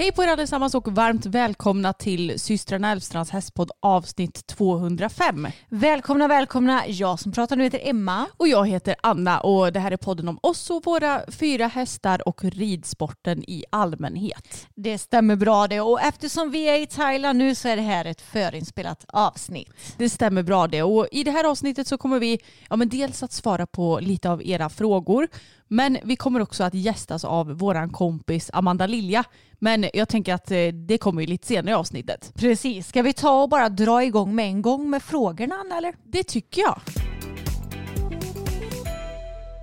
Hej på er allesammans och varmt välkomna till systrarna Elfstrands hästpodd avsnitt 205. Välkomna, välkomna. Jag som pratar nu heter Emma. Och jag heter Anna och det här är podden om oss och våra fyra hästar och ridsporten i allmänhet. Det stämmer bra det och eftersom vi är i Thailand nu så är det här ett förinspelat avsnitt. Det stämmer bra det och i det här avsnittet så kommer vi ja, men dels att svara på lite av era frågor men vi kommer också att gästas av våran kompis Amanda Lilja. Men jag tänker att eh, det kommer ju lite senare i avsnittet. Precis. Ska vi ta och bara dra igång med en gång med frågorna Anna eller? Det tycker jag.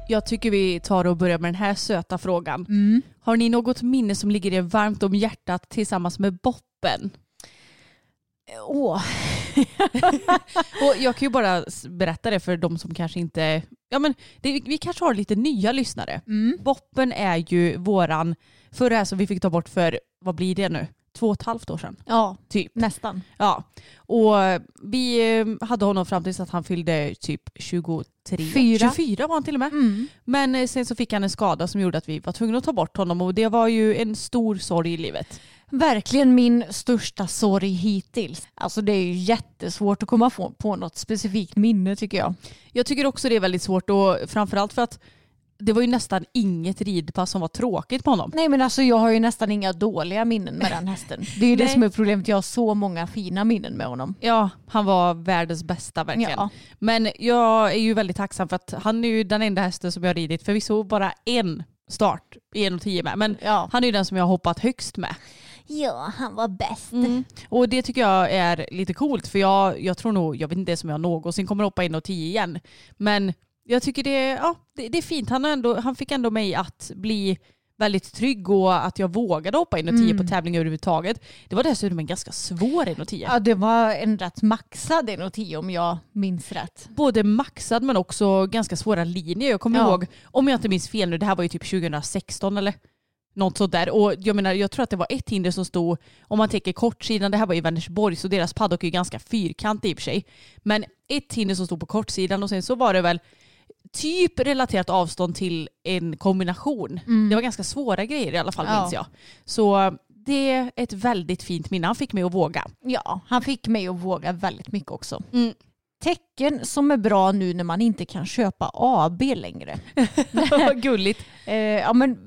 Jag tycker vi tar och börjar med den här söta frågan. Har ni något minne som ligger er varmt om hjärtat tillsammans med Boppen? Åh, Och jag kan ju bara berätta det för de som kanske inte... Ja men det, vi kanske har lite nya lyssnare. Boppen är ju våran... Förra här som vi fick ta bort för, vad blir det nu? Två och ett halvt år sedan. ja Typ. nästan. Ja. Och vi eh, hade honom fram tills att han fyllde typ 23. Fyra. 24 var han till och med. Men eh, sen så fick han en skada som gjorde att vi var tvungna att ta bort honom och det var ju en stor sorg i livet. Verkligen min största sorg hittills. Alltså det är ju jättesvårt att komma på, något specifikt minne tycker jag. Jag tycker också det är väldigt svårt och framförallt för att det var ju nästan inget ridpass som var tråkigt på honom. Nej men alltså jag har ju nästan inga dåliga minnen med den hästen. Det är ju det som är problemet. Jag har så många fina minnen med honom. Ja, han var världens bästa verkligen. Ja. Men jag är ju väldigt tacksam för att han är ju den enda hästen som jag har ridit förvisso bara en start i 1,10 med. Men Ja. han är ju den som jag har hoppat högst med. Ja, han var bäst. Och det tycker jag är lite coolt för jag, jag tror nog, jag vet inte ens om jag någonsin kommer hoppa in och 10 igen. Men jag tycker det, ja, det, det är fint. Han, ändå, han fick ändå mig att bli väldigt trygg och att jag vågade hoppa in och 10 på tävling överhuvudtaget. Det var dessutom en ganska svår in och 10. Ja, det var en rätt maxad 1,10 om jag minns rätt. Både maxad men också ganska svåra linjer. Jag kommer Ja. ihåg, om jag inte minns fel nu, det här var ju typ 2016 eller något sånt där. Och jag menar, jag tror att det var ett hinder som stod, om man tänker kortsidan, det här var i Vänersborg så deras paddock är ju ganska fyrkantig i och för sig. Men ett hinder som stod på kortsidan och sen så var det väl typ relaterat avstånd till en kombination. Det var ganska svåra grejer i alla fall Ja. minns jag. Så det är ett väldigt fint minne. Han fick mig att våga. Ja, han fick mig att våga väldigt mycket också. Mm. Tecken som är bra nu när man inte kan köpa AB längre. Vad gulligt. Eh, ja, men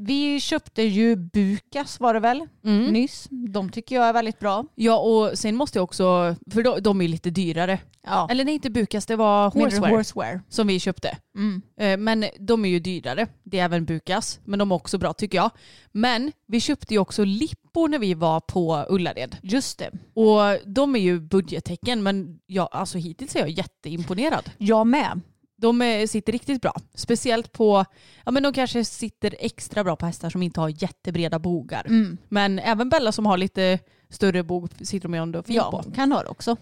vi köpte ju Bukas var det väl Mm. nyss. De tycker jag är väldigt bra. Ja och sen måste jag också, för de, de är lite dyrare. Ja. Eller nej inte Bukas, det var Mindre Horsewear Horsewear. som vi köpte. Mm. Eh, Men de är ju dyrare. Det är även Bukas. Men de är också bra tycker jag. Men vi köpte ju också Lippo när vi var på Ullared. Just det. Och de är ju budgettecken men jag, alltså hittills är jag jätteimponerad. Jag med. De eh, sitter riktigt bra. Speciellt på, ja men de kanske sitter extra bra på hästar som inte har jättebreda bogar. Mm. Men även Bella som har lite större bog sitter de ju ändå fint Ja, på. kan ha det också.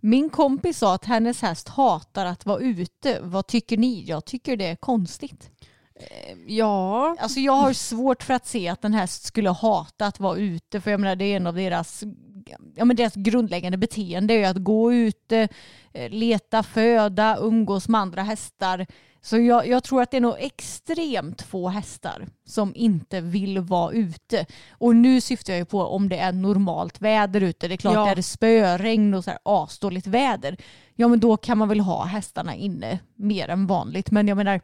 Min kompis sa att hennes häst hatar att vara ute. Vad tycker ni? Jag tycker det är konstigt. Ja, Alltså jag har svårt för att se att en häst skulle hata att vara ute för jag menar det är en av deras ja, men deras grundläggande beteende är att gå ute, eh, leta föda, umgås med andra hästar. Så jag, jag tror att det är nog extremt få hästar som inte vill vara ute. Och nu syftar jag ju på om det är normalt väder ute. Det är klart, Ja. är det spöregn och så här asdåligt väder, ja men då kan man väl ha hästarna inne mer än vanligt. Men jag menar,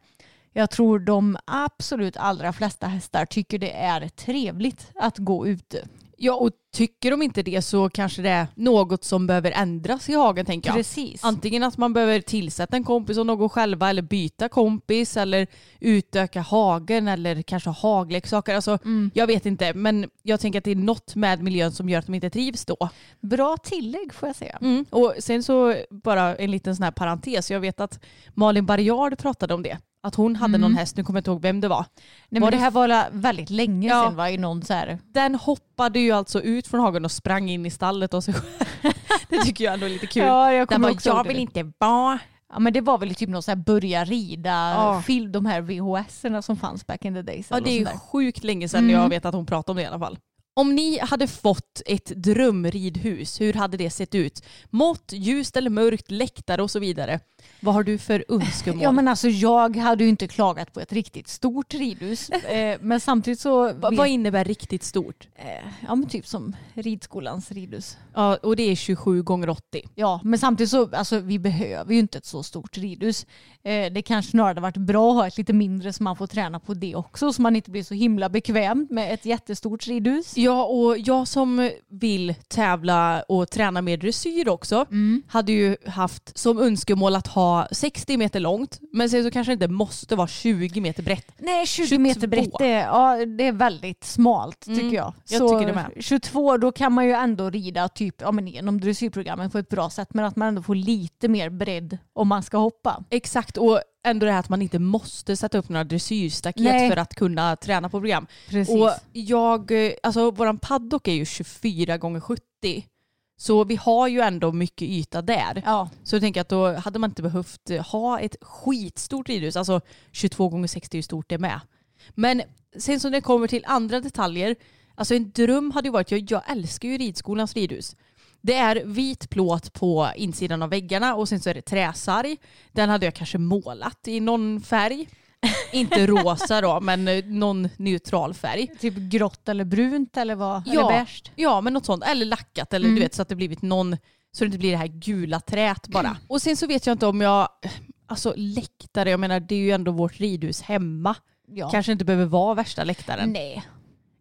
jag tror de absolut allra flesta hästar tycker det är trevligt att gå ute. Ja, och tycker de inte det så kanske det är något som behöver ändras i hagen tänker jag. Precis. Antingen att man behöver tillsätta en kompis och någon själva eller byta kompis eller utöka hagen eller kanske ha hagleksaker. Alltså, Jag vet inte men jag tänker att det är något med miljön som gör att de inte trivs då. Bra tillägg får jag säga. Mm. Och sen så bara en liten sån här parentes. Jag vet att Malin Barriard pratade om det. Att hon hade någon häst, nu kommer jag inte ihåg vem det var. Nej, Var men det det här var väldigt länge Ja. sedan var i någon så här Den hoppade ju alltså ut från hagen och sprang in i stallet och sig själv. Det tycker jag ändå är lite kul. Ja, jag Den bara, jag det vill nu." inte vara. Ja men det var väl typ någon så här börja rida Ja. film, de här VHS-erna som fanns back in the days. Ja, det är ju sjukt länge sedan jag vet att hon pratade om det i alla fall. Om ni hade fått ett drömridhus, hur hade det sett ut? Mått, ljust eller mörkt, läktare och så vidare. Vad har du för önskemål? Ja men alltså jag hade ju inte klagat på ett riktigt stort ridhus. eh, men samtidigt så... Va- vad innebär riktigt stort? eh, ja men typ som ridskolans ridhus. Ja, och det är 27 gånger 80. Ja men samtidigt så, alltså vi behöver ju inte ett så stort ridhus. Eh, det kanske snarare hade varit bra att ha ett lite mindre så man får träna på det också så man inte blir så himla bekväm med ett jättestort ridhus. Ja, och jag som vill tävla och träna med dressyr också hade ju haft som önskemål att ha 60 meter långt men sen så kanske det inte måste vara 20 meter brett. Nej 20 22. meter brett det är, ja, det är väldigt smalt tycker Mm, jag. jag så tycker det med. 22 då kan man ju ändå rida typ ja, men genom dressyrprogrammet på ett bra sätt men att man ändå får lite mer bredd om man ska hoppa. Exakt, och ändå det här att man inte måste sätta upp några dressyrstaket Nej. för att kunna träna på program. Precis. Och jag, eh, alltså våran paddock är ju 24 gånger 70 så vi har ju ändå mycket yta där. ja. Så jag tänker att då hade man inte behövt eh, ha ett skitstort ridhus. Alltså 22 gånger 60 är ju stort det med. Men sen när det kommer till andra detaljer. Alltså en dröm hade ju varit, jag, jag älskar ju ridskolans ridhus. Det är vit plåt på insidan av väggarna och sen så är det träsarg. Den hade jag kanske målat i någon färg. Inte rosa då, men eh, någon neutral färg. Typ grått eller brunt eller vad? Ja. Eller beige? Ja, men något sånt. Eller lackat eller du vet så att det blivit någon, så det inte blir det här gula trät bara. Och sen så vet jag inte om jag, alltså läktare, jag menar det är ju ändå vårt ridhus hemma. Ja. Kanske inte behöver vara värsta läktaren. Nej.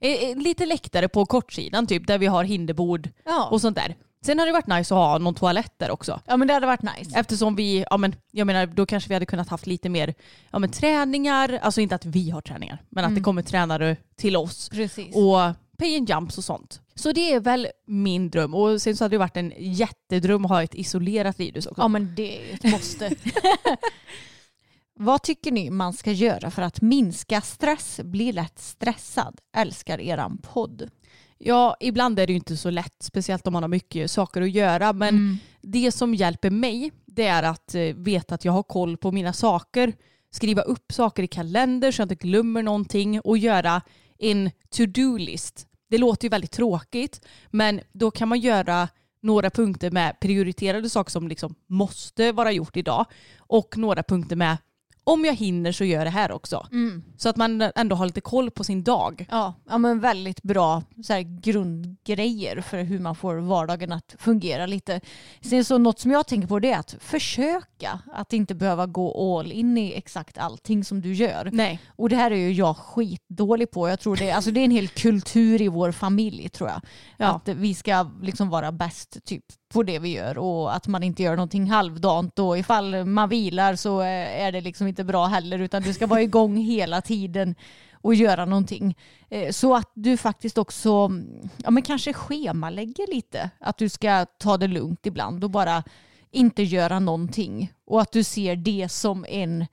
Eh, eh, Lite läktare på kortsidan typ, där vi har hinderbord Ja. och sånt där. Sen hade det varit nice att ha någon toalett där också. ja men det hade varit nice. Eftersom vi, ja men jag menar då kanske vi hade kunnat haft lite mer ja, men träningar, alltså inte att vi har träningar, men att det kommer tränare till oss Precis. och pay and jumps och sånt. Så det är väl min dröm. Och sen så hade det varit en jättedröm att ha ett isolerat ridhus också. Ja men det är ett måste. Vad tycker ni man ska göra för att minska stress, bli lätt stressad? Älskar eran podd. Ja, ibland är det ju inte så lätt, speciellt om man har mycket saker att göra. Men det som hjälper mig, det är att eh, veta att jag har koll på mina saker. Skriva upp saker i kalender så jag inte glömmer någonting och göra en to-do-list. Det låter ju väldigt tråkigt, men då kan man göra några punkter med prioriterade saker som liksom måste vara gjort idag och några punkter med om jag hinner så gör jag det här också. Så att man ändå har lite koll på sin dag. Ja, ja men väldigt bra så här, grundgrejer för hur man får vardagen att fungera lite. Sen så något som jag tänker på det är att försöka att inte behöva gå all in i exakt allting som du gör. Nej. Och det här är ju jag skitdålig på. Jag tror det, alltså det är en hel kultur i vår familj tror jag. Ja. Att vi ska liksom vara bäst typ på det vi gör och att man inte gör någonting halvdant och ifall man vilar så eh, är det liksom inte bra heller utan du ska vara igång hela tiden och göra någonting. Eh, så att du faktiskt också ja, men kanske schemalägger lite. Att du ska ta det lugnt ibland och bara inte göra någonting. Och att du ser det som en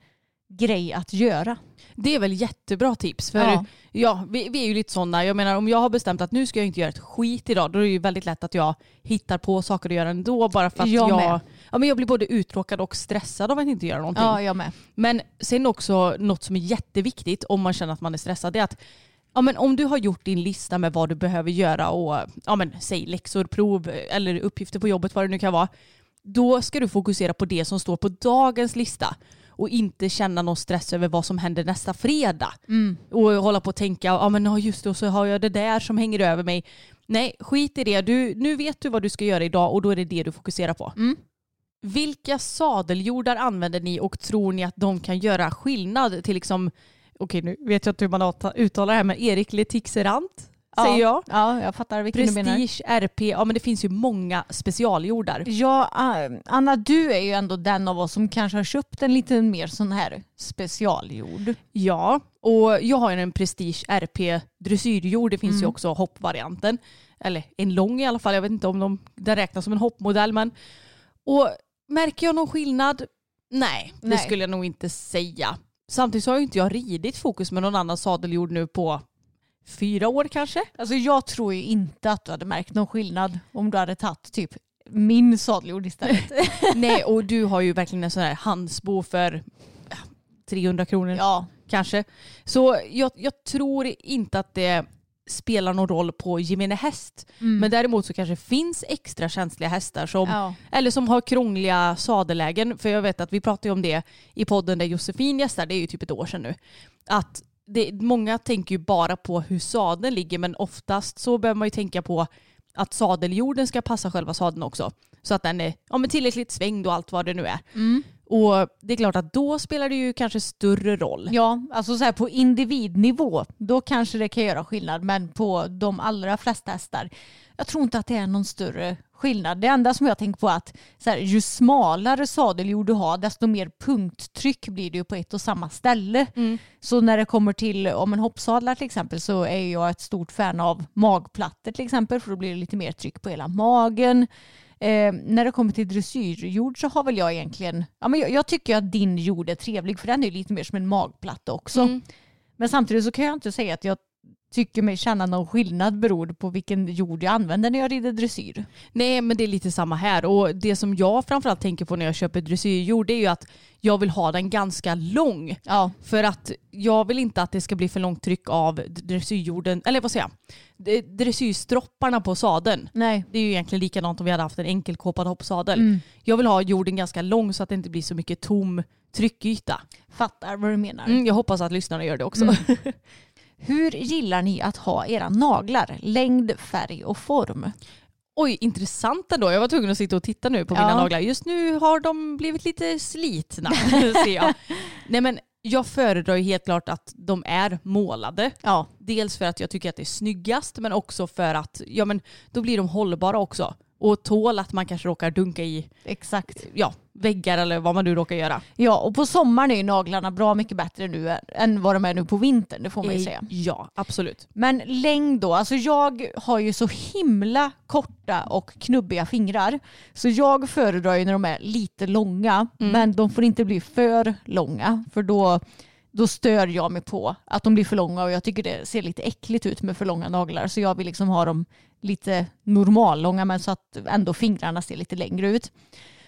grej att göra. Det är väl jättebra tips. För Ja. ja. vi, vi är ju lite sådana. Jag menar om jag har bestämt att nu ska jag inte göra ett skit idag. Då är det ju väldigt lätt att jag hittar på saker att göra ändå. Bara för att Jag jag, ja, men jag blir både uttråkad och stressad av att inte göra någonting. Ja, jag med. Men sen också något som är jätteviktigt om man känner att man är stressad. Det är att ja, men om du har gjort din lista med vad du behöver göra och ja, men, säg läxor, prov eller uppgifter på jobbet, vad det nu kan vara. Då ska du fokusera på det som står på dagens lista och inte känna någon stress över vad som händer nästa fredag. Och hålla på och tänka, ja men ja, just det, och så har jag det där som hänger över mig. Nej, skit i det. Du, nu vet du vad du ska göra idag och då är det det du fokuserar på. Vilka sadeljordar använder ni och tror ni att de kan göra skillnad till liksom, okej nu vet jag inte hur man uttalar det här, men Erik Letixerant säger jag. Ja, jag fattar vilken. Prestige, RP, ja men det finns ju många specialjordar. Ja, äh, Anna, du är ju ändå den av oss som kanske har köpt en lite mer sån här specialjord. Ja, och jag har ju en Prestige RP dressyrjord. Det finns ju också hoppvarianten. Eller en lång i alla fall. Jag vet inte om de, den räknas som en hoppmodell. Men, och märker jag någon skillnad? Nej, det Nej. skulle jag nog inte säga. Samtidigt så har ju inte jag ridit fokus med någon annan sadeljord nu på fyra år kanske. Alltså jag tror ju inte att du hade märkt någon skillnad om du hade tagit typ min sadeljord istället. Nej, och du har ju verkligen en sån här handsbo för ja, 300 kronor. ja, kanske. Så jag, jag tror inte att det spelar någon roll på gemene häst. Men däremot så kanske finns extra känsliga hästar som, Ja. eller som har krångliga sadelägen. För jag vet att vi pratade om det i podden där Josefin gästar, det är ju typ ett år sedan nu. Att det, många tänker ju bara på hur sadeln ligger men oftast så behöver man ju tänka på att sadeljorden ska passa själva sadeln också. Så att den är ja, men tillräckligt svängd och allt vad det nu är. Och det är klart att då spelar det ju kanske större roll. ja, alltså så här på individnivå då kanske det kan göra skillnad men på de allra flesta hästar jag tror inte att det är någon större skillnad. Det enda som jag tänker på är att så här, ju smalare sadeljord du har desto mer punkttryck blir det ju på ett och samma ställe. Så när det kommer till om en hoppsadlar till exempel så är jag ett stort fan av magplattor till exempel för då blir det lite mer tryck på hela magen. Eh, när det kommer till dressyrjord så har väl jag egentligen, ja, men jag, jag tycker att din jord är trevlig för den är lite mer som en magplatta också. Men samtidigt så kan jag inte säga att jag tycker mig känna någon skillnad beroende på vilken jord jag använder när jag rider dressyr. Nej men det är lite samma här och det som jag framförallt tänker på när jag köper dressyrjord det är ju att jag vill ha den ganska lång. Ja, För att jag vill inte att det ska bli för långt tryck av dressyrjorden, eller vad säger jag, dressyrstropparna på sadeln. nej. Det är ju egentligen likadant om vi hade haft en enkelkåpad hoppsadel. Jag vill ha jorden ganska lång så att det inte blir så mycket tom tryckyta. Fattar vad du menar. Mm, jag hoppas att lyssnarna gör det också. Hur gillar ni att ha era naglar? Längd, färg och form? Oj, intressant ändå. Jag var tvungen att sitta och titta nu på Ja. mina naglar. Just nu har de blivit lite slitna, ser jag. Nej men jag föredrar ju helt klart att de är målade. Ja, Dels för att jag tycker att det är snyggast men också för att ja, men då blir de hållbara också. Och tål att man kanske råkar dunka i exakt. ja, väggar eller vad man nu råkar göra. Ja, och på sommaren är ju naglarna bra mycket bättre nu än vad de är nu på vintern, det får man ju säga. Ja, absolut. Men längd då, alltså jag har ju så himla korta och knubbiga fingrar. Så jag föredrar ju när de är lite långa, men de får inte bli för långa. För då, då stör jag mig på att de blir för långa och jag tycker det ser lite äckligt ut med för långa naglar. Så jag vill liksom ha dem lite normallånga men så att ändå fingrarna ser lite längre ut.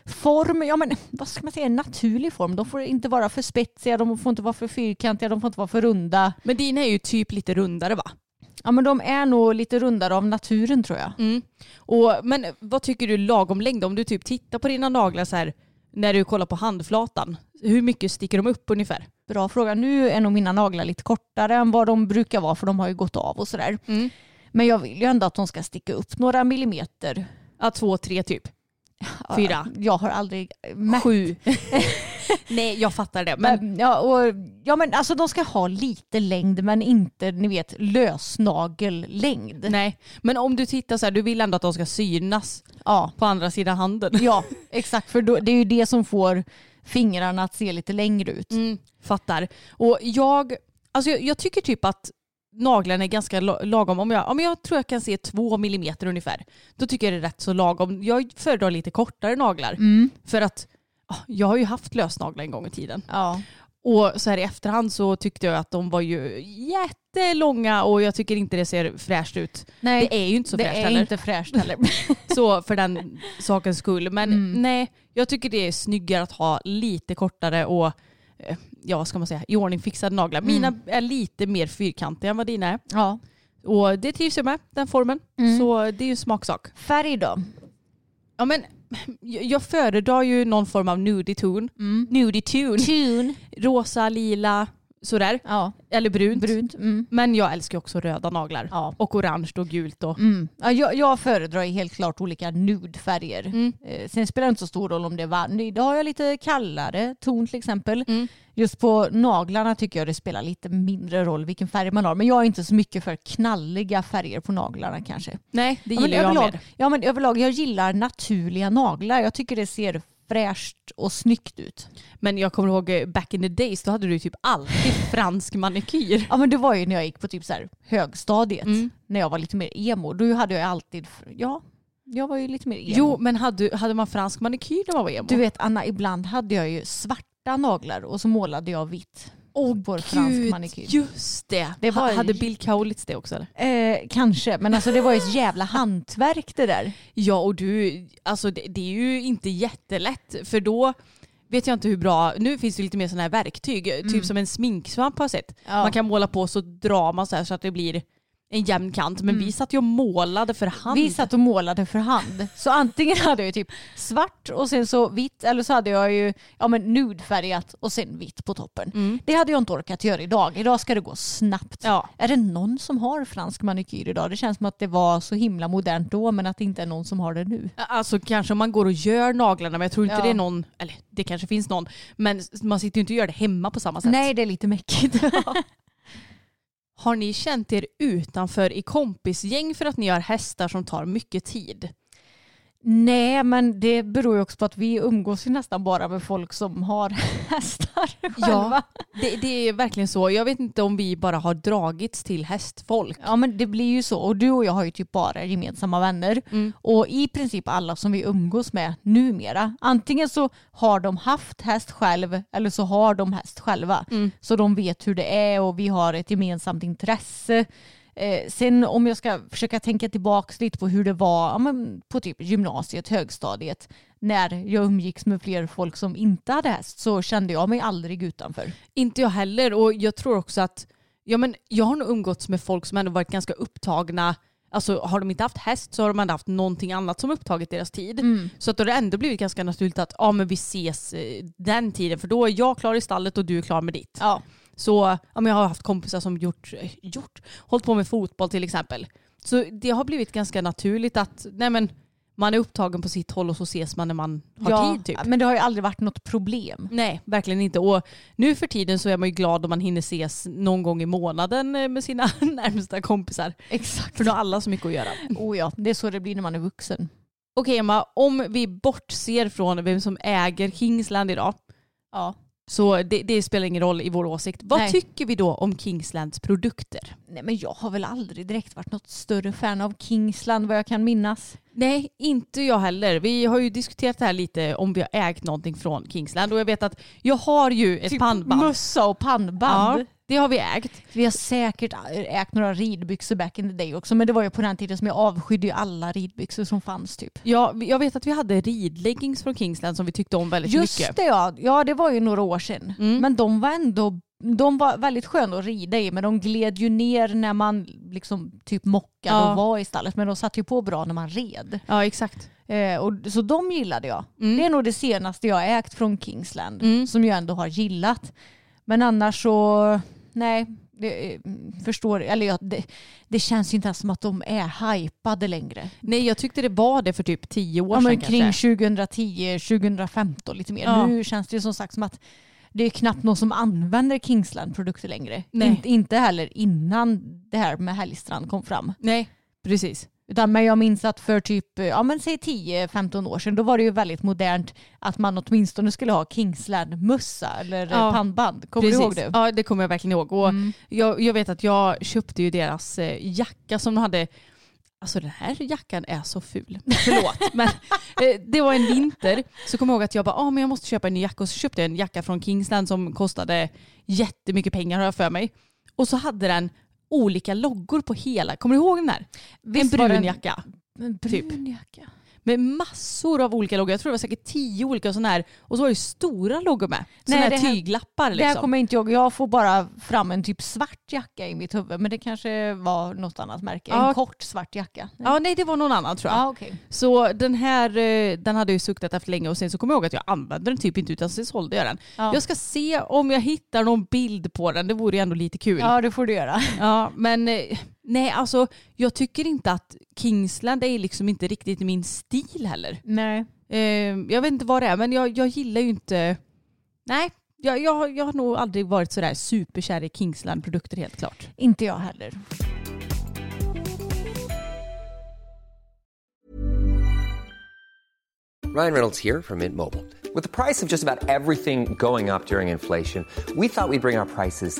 Form, ja men vad ska man säga, naturlig form. De får inte vara för spetsiga, de får inte vara för fyrkantiga, de får inte vara för runda. Men dina är ju typ lite rundare va? Ja men de är nog lite rundare av naturen tror jag. Mm. Och, men vad tycker du lagom längd? Om du typ tittar på dina naglar så här när du kollar på handflatan. Hur mycket sticker de upp ungefär? Bra fråga. Nu är nog mina naglar lite kortare än vad de brukar vara för de har ju gått av och sådär. Mm. Men jag vill ju ändå att de ska sticka upp några millimeter. Ja, två, tre typ. Fyra. Jag har aldrig mätt. Sju. Nej, jag fattar det. Men Men, ja, och, ja men alltså de ska ha lite längd men inte ni vet lösnagellängd. Nej, men om du tittar så här, du vill ändå att de ska synas Ja, på andra sidan handen. ja exakt för då, det är ju det som får fingrarna att se lite längre ut. Mm, fattar. Och jag, alltså jag, jag tycker typ att naglarna är ganska la- lagom. Om jag, om jag tror jag kan se två millimeter ungefär, då tycker jag det är rätt så lagom. Jag föredrar lite kortare naglar. För att jag har ju haft lösnaglar en gång i tiden. Ja. Och så här i efterhand så tyckte jag att de var ju jättelånga och jag tycker inte det ser fräscht ut. Nej, det är ju inte så det fräscht är heller. inte fräscht heller. Så för den sakens skull. Men Mm. nej, jag tycker det är snyggare att ha lite kortare och eh, ja ska man säga, i ordning fixade naglar. Mina är lite mer fyrkantiga än vad dina är. Ja. Och det trivs jag med, den formen. Mm. Så det är ju en smaksak. Färg då? Ja men jag föredrar ju någon form av nudie ton. Nudie tune. Tune. Rosa, lila, sådär. Ja. Eller brunt. Brunt. Mm. Men jag älskar också röda naglar. Ja. Och orange och gult. Och... Mm. Ja, jag, jag föredrar helt klart olika nudefärger. Mm. Eh, sen spelar det inte så stor roll om det är varmt. Idag har jag lite kallare ton till exempel. Mm. Just på naglarna tycker jag det spelar lite mindre roll vilken färg man har. Men jag är inte så mycket för knalliga färger på naglarna kanske. Nej, det Ja, gillar jag överlag, mer. ja men överlag, jag gillar naturliga naglar. Jag tycker det ser fräscht och snyggt ut. Men jag kommer ihåg eh, back in the days, då hade du typ alltid fransk manikyr. Ja men det var ju när jag gick på typ så här högstadiet. Mm. När jag var lite mer emo. Då hade jag alltid, ja, jag var ju lite mer emo. Jo, men hade, hade man fransk manikyr när man var emo? Du vet Anna, ibland hade jag ju svarta naglar och så målade jag vitt. Åh på fransk manikyr. just det. Det var- Ha- Hade Bill Kaulitz det också eller? Eh, kanske, men alltså det var ju ett jävla hantverk det där. Ja och du, alltså det, det är ju inte jättelätt för då vet jag inte hur bra, nu finns det lite mer sådana här verktyg, typ som en sminksvamp har sett. Ja. Man kan måla på så drar man så här så att det blir en jämn kant. Men vi satt ju och målade för hand. Vi satt och målade för hand. Så antingen hade jag typ svart och sen så vitt eller så hade jag ju ja, men nudfärgat och sen vitt på toppen. Det hade jag inte orkat göra idag. Idag ska det gå snabbt. Ja. Är det någon som har fransk manikyr idag? Det känns som att det var så himla modernt då men att det inte är någon som har det nu. Alltså kanske om man går och gör naglarna men jag tror inte Ja. det är någon, eller det kanske finns någon, men man sitter ju inte och gör det hemma på samma sätt. Nej, det är lite mäckigt. Har ni känt er utanför i kompisgäng för att ni har hästar som tar mycket tid? Nej, men det beror ju också på att vi umgås ju nästan bara med folk som har hästar själva. det, det är verkligen så. Jag vet inte om vi bara har dragits till hästfolk. Ja men det blir ju så. Och du och jag har ju typ bara gemensamma vänner. Mm. Och i princip alla som vi umgås med numera. Antingen så har de haft häst själv eller så har de häst själva. Mm. Så de vet hur det är och vi har ett gemensamt intresse. Eh, sen om jag ska försöka tänka tillbaka lite på hur det var ja, men på typ gymnasiet, högstadiet. När jag umgicks med fler folk som inte hade häst så kände jag mig aldrig utanför. Inte jag heller och jag tror också att ja, men jag har nog umgåtts med folk som ändå varit ganska upptagna. Alltså har de inte haft häst så har de ändå haft någonting annat som upptagit deras tid. Så att då har det ändå blivit ganska naturligt att ja, men vi ses eh, den tiden för då är jag klar i stallet och du är klar med ditt. Ja. Så ja, jag har haft kompisar som gjort, gjort, hållit på med fotboll till exempel. Så det har blivit ganska naturligt att nej men, man är upptagen på sitt håll och så ses man när man har tid. Typ. Men det har ju aldrig varit något problem. Nej, verkligen inte. Och nu för tiden så är man ju glad om man hinner ses någon gång i månaden eh, med sina närmsta kompisar. Exakt. För då har alla så mycket att göra. Oh ja, det är så det blir när man är vuxen. Okej Emma, om vi bortser från vem som äger Kingsland idag Ja. Så det, det spelar ingen roll i vår åsikt. Vad Nej. tycker vi då om Kingslands produkter? Nej men jag har väl aldrig direkt varit något större fan av Kingsland vad jag kan minnas. Nej, inte jag heller. Vi har ju diskuterat det här lite om vi har ägt någonting från Kingsland och jag vet att jag har ju ett pannband. Mössa och pannband. Ja, det har vi ägt. Vi har säkert ägt några ridbyxor back in the day också men det var ju på den tiden som jag avskydde ju alla ridbyxor som fanns typ. Ja, jag vet att vi hade ridleggings från Kingsland som vi tyckte om väldigt Just mycket. det ja, ja det var ju några år sedan. Mm. Men de var ändå de var väldigt sköna att rida i men de gled ju ner när man liksom typ mockade Ja. och var i stallet men de satt ju på bra när man red. Ja, exakt. Eh, och, så de gillade jag. Mm. Det är nog det senaste jag ägt från Kingsland Mm. som jag ändå har gillat. Men annars så, nej, det, eh, förstår, eller ja, det, det känns ju inte ens som att de är hypade längre. Nej, jag tyckte det var det för typ tio år Ja, men sedan kring kanske. 2010, 2015 lite mer. Ja. Nu känns det ju som sagt som att det är knappt någon som använder Kingsland-produkter längre. Inte, inte heller innan det här med Helgstrand kom fram. Nej, precis. Utan, men jag minns att för typ ja, men säg 10-15 år sedan då var det ju väldigt modernt att man åtminstone skulle ha Kingsland-mössa eller Ja, pannband. Kommer precis. du ihåg det? Ja, det kommer jag verkligen ihåg. Och Mm. jag, jag vet att jag köpte ju deras eh, jacka som de hade Alltså den här jackan är så ful. Förlåt. men eh, det var en vinter. Så kom jag ihåg att jag bara, ah, men jag måste köpa en ny jacka. Och så köpte jag en jacka från Kingsland som kostade jättemycket pengar har jag för mig. Och så hade den olika loggor på hela. Kommer du ihåg den här? Visst en var brun jacka. En typ. brun jacka. Med massor av olika loggor. Jag tror det var säkert tio olika sådana här. Och så var det stora loggor med. Sådana här det här- tyglappar Det liksom. här kommer inte jag Jag får bara fram en typ svart jacka i mitt huvud. Men det kanske var något annat märke. Ja. En kort svart jacka. Ja, nej det var någon annan tror jag. Ja, okej. Så den här eh, den hade jag suktat efter länge och sen så kommer jag ihåg att jag använde den typ inte utan sen sålde jag den. Ja. Jag ska se om jag hittar någon bild på den, det vore ju ändå lite kul. ja, det får du göra. Ja, men eh, nej alltså jag tycker inte att Kingsland är liksom inte riktigt min stil heller. Nej. Eh, jag vet inte vad det är men jag, jag gillar ju inte, nej jag, jag, jag har nog aldrig varit sådär superkär i Kingsland-produkter helt klart. Inte jag heller. Ryan Reynolds here from Mint Mobile. With the price of just about everything going up during inflation, we thought we'd bring our prices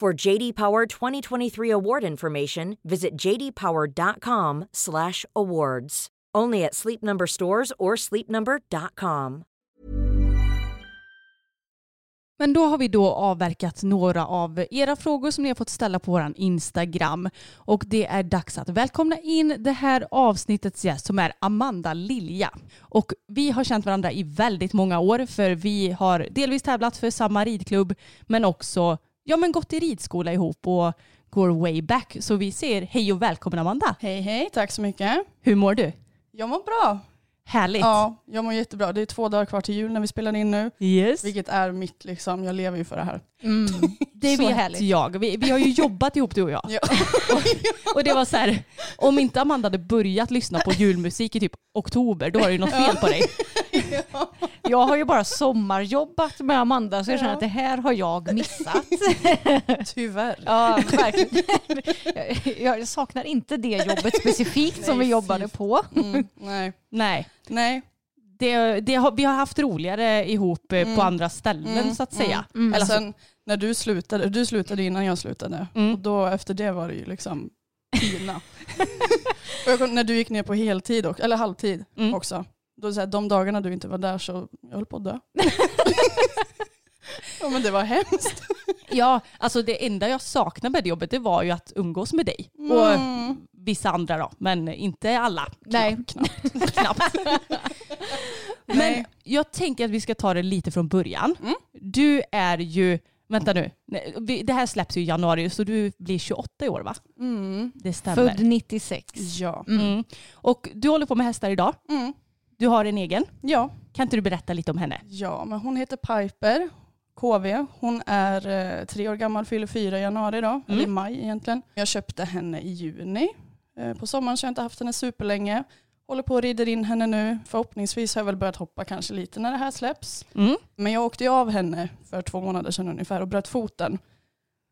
For JD Power 2023 award information, visit jdpower.com/awards. Only at Sleep Number stores or sleepnumber.com. Men då har vi då avverkat några av era frågor som ni har fått ställa på vår Instagram. Och det är dags att välkomna in det här avsnittets gäst som är Amanda Lilja. Och vi har känt varandra i väldigt många år för vi har delvis tävlat för samma ridklubb men också ja, men gått i ridskola ihop och går way back. Så vi säger hej och välkommen Amanda. Hej hej, tack så mycket. Hur mår du? Jag mår bra. Härligt. Ja, jag mår jättebra. Det är två dagar kvar till jul när vi spelar in nu. Yes. Vilket är mitt liksom, jag lever ju för det här. Det Så vet härligt. jag. Vi, vi har ju jobbat ihop du och jag. Ja. Och det var så här, om inte Amanda hade börjat lyssna på julmusik i typ oktober, då var det ju något fel på dig. Jag har ju bara sommarjobbat med Amanda så jag känner att det här har jag missat. Tyvärr. Ja, verkligen. Jag- saknar inte det jobbet specifikt som vi Nej, jobbade fy. på. Mm, nej. Nej, Nej. det, det har, vi har haft roligare ihop eh, på Mm. andra ställen Mm, så att säga. Men Eller så- sen när du slutade, du slutade innan jag slutade. Mm. Och då efter det var det ju liksom pina. och jag kom, när du gick ner på heltid, och, eller halvtid Mm. också. Då så här, de dagarna du inte var där så jag höll på att dö. ja men det var hemskt. Ja, alltså det enda jag saknade med det jobbet det var ju att umgås med dig. Och Mm. vissa andra då, men inte alla. Nej. Knappt. Knappt. Men Nej. jag tänker att vi ska ta det lite från början. Mm. Du är ju, vänta nu, det här släpps ju i januari så du blir 28 i år va? Mm. Det stämmer. Född 96. Ja. Mm. Och du håller på med hästar idag. Mm. Du har en egen. Ja. Kan inte du berätta lite om henne? Ja, men hon heter Piper, KV. Hon är eh, tre år gammal, fyller fyra i januari då, eller i maj egentligen. Jag köpte henne i juni. Eh, på sommaren så har jag inte haft henne superlänge. Håller på och rider in henne nu. Förhoppningsvis har jag väl börjat hoppa kanske lite när det här släpps. Mm. Men jag åkte ju av henne för två månader sedan ungefär och bröt foten.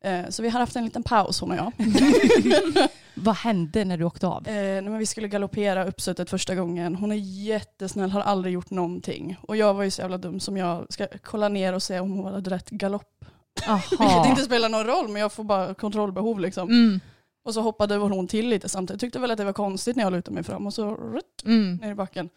Eh, så vi har haft en liten paus hon och jag. Vad hände när du åkte av? Eh, nej, vi skulle galoppera uppsuttet första gången. Hon är jättesnäll, har aldrig gjort någonting. Och jag var ju så jävla dum som jag ska kolla ner och se om hon hade rätt galopp. Vilket inte spelar någon roll men jag får bara kontrollbehov liksom. Mm. Och så hoppade hon till lite samtidigt. Tyckte väl att det var konstigt när jag lutade mig fram och så rutt, Mm. ner i backen.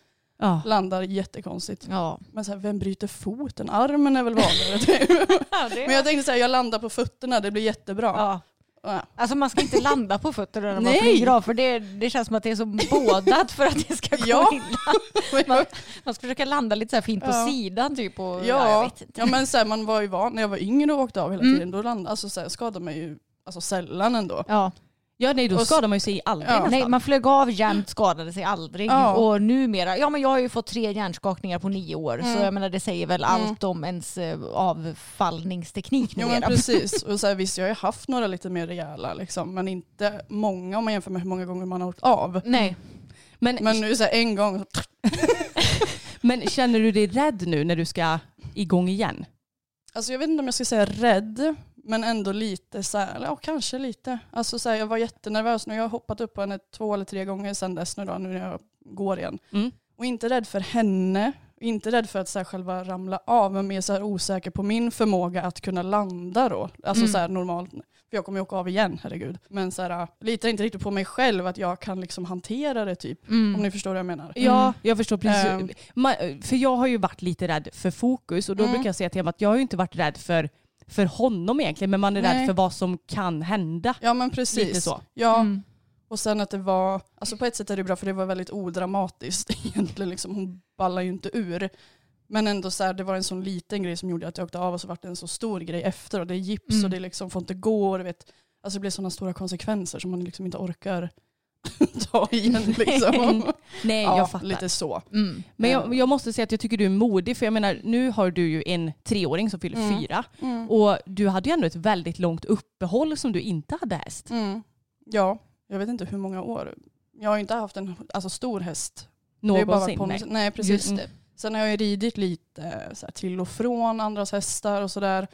Ja. Landar jättekonstigt. Ja. Men så här, vem bryter foten? Armen är väl vanligare. typ. men jag tänkte så här, jag landar på fötterna, det blir jättebra. Ja. Ja. Alltså man ska inte landa på fötterna när man Nej. flyger av för det, det känns som att det är så bådat för att det ska gå Ja. illa. Man, man ska försöka landa lite så här fint på Ja. sidan typ. Och, ja. Ja, men så här, man var ju van, när jag var yngre och åkade av hela Mm. tiden, då landade, alltså så här, skadade mig ju alltså, sällan ändå. Ja. Ja nej då Och skadar man ju sig aldrig Ja. nästan. Nej, man flög av jämt, skadade sig aldrig. Ja. Och numera, ja men jag har ju fått tre hjärnskakningar på nio år. Så Mm. jag menar det säger väl allt om ens eh, avfallningsteknik Jo men numera. precis. Och så här, visst jag har ju haft några lite mer rejäla liksom, men inte många om man jämför med hur många gånger man har åkt av. Nej. Men, Men nu så här, en gång, men känner du dig rädd nu när du ska igång igen? alltså jag vet inte om jag ska säga rädd, men ändå lite så här, eller ja kanske lite. Alltså så här, jag var jättenervös nu, jag har hoppat upp på henne två eller tre gånger sedan dess nu då, nu när jag går igen. Mm. Och inte rädd för henne, inte rädd för att så här, själva ramla av, men mer så här osäker på min förmåga att kunna landa då. Alltså Mm. så här normalt. För jag kommer ju åka av igen, herregud. Men så här, litar inte riktigt på mig själv att jag kan liksom hantera det typ. Mm. Om ni förstår vad jag menar. Ja, jag förstår precis. Ma- för jag har ju varit lite rädd för fokus och då Mm. brukar jag säga till honom att jag har ju inte varit rädd för, för honom egentligen men man är rädd Nej. för vad som kan hända. Ja men precis. Lite så. Ja, Mm. och sen att det var, alltså på ett sätt är det bra för det var väldigt odramatiskt egentligen. Liksom, hon ballar ju inte ur. Men ändå så här, det var en sån liten grej som gjorde att jag åkte av och så var det en så stor grej efter. Och det är gips Mm. och det liksom får inte gå. Och du vet, alltså det blir sådana stora konsekvenser som man liksom inte orkar ta igen. Liksom. Nej ja, jag fattar. lite så. Mm. Men jag, jag måste säga att jag tycker du är modig för jag menar nu har du ju en treåring som fyller Mm. fyra Mm. och du hade ju ändå ett väldigt långt uppehåll som du inte hade häst. Mm. Ja, jag vet inte hur många år. Jag har ju inte haft en alltså, stor häst. Bara Någonsin. Nej. Nej, precis. Just det. Sen har jag ju ridit lite så här, till och från andras hästar och sådär.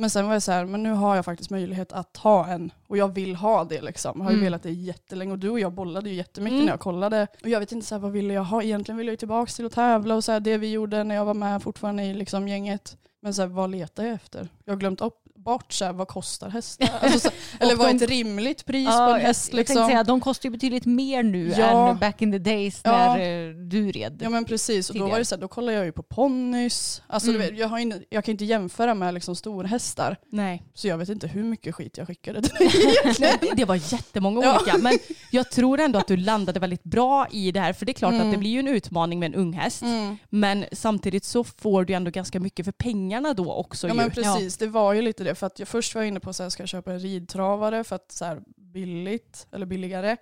Men sen var jag så här, men nu har jag faktiskt möjlighet att ha en och jag vill ha det liksom. Jag har ju Mm. velat det jättelänge och du och jag bollade ju jättemycket Mm. när jag kollade. Och jag vet inte så här, vad ville jag ha, egentligen ville jag ju tillbaka till att tävla och så här, det vi gjorde när jag var med fortfarande i liksom, gänget. Men så här, vad letar jag efter? Jag har glömt upp, bort så här, vad kostar hästar? Alltså, så, eller vad är ett rimligt pris på Ja, en häst? Jag Liksom? säga, de kostar ju betydligt mer nu Ja. än back in the days Ja. när eh, du red. Ja men precis, och då var det så här, då kollar jag ju på ponnys. Alltså, Mm. jag, har in, jag kan inte jämföra med liksom storhästar. Nej. Så jag vet inte hur mycket skit jag skickade till dig det var jättemånga Ja. olika. Men jag tror ändå att du landade väldigt bra i det här. För det är klart Mm. att det blir ju en utmaning med en ung häst. Mm. Men samtidigt så får du ändå ganska mycket för pengarna då också. Ja ju. men precis, det var ju lite det. För att jag först var inne på att ska jag köpa en ridtravare för att så här, billigt eller billigare.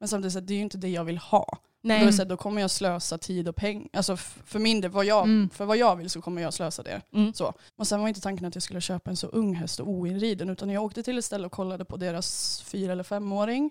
Men samtidigt så här, det är ju inte det jag vill ha. Då, är Nej. det så här, då kommer jag slösa tid och pengar. Alltså för min del, vad jag, Mm. för vad jag vill så kommer jag slösa det. Mm. Så. Och sen var inte tanken att jag skulle köpa en så ung häst och oinriden utan jag åkte till ett ställe och kollade på deras fyra eller femåring.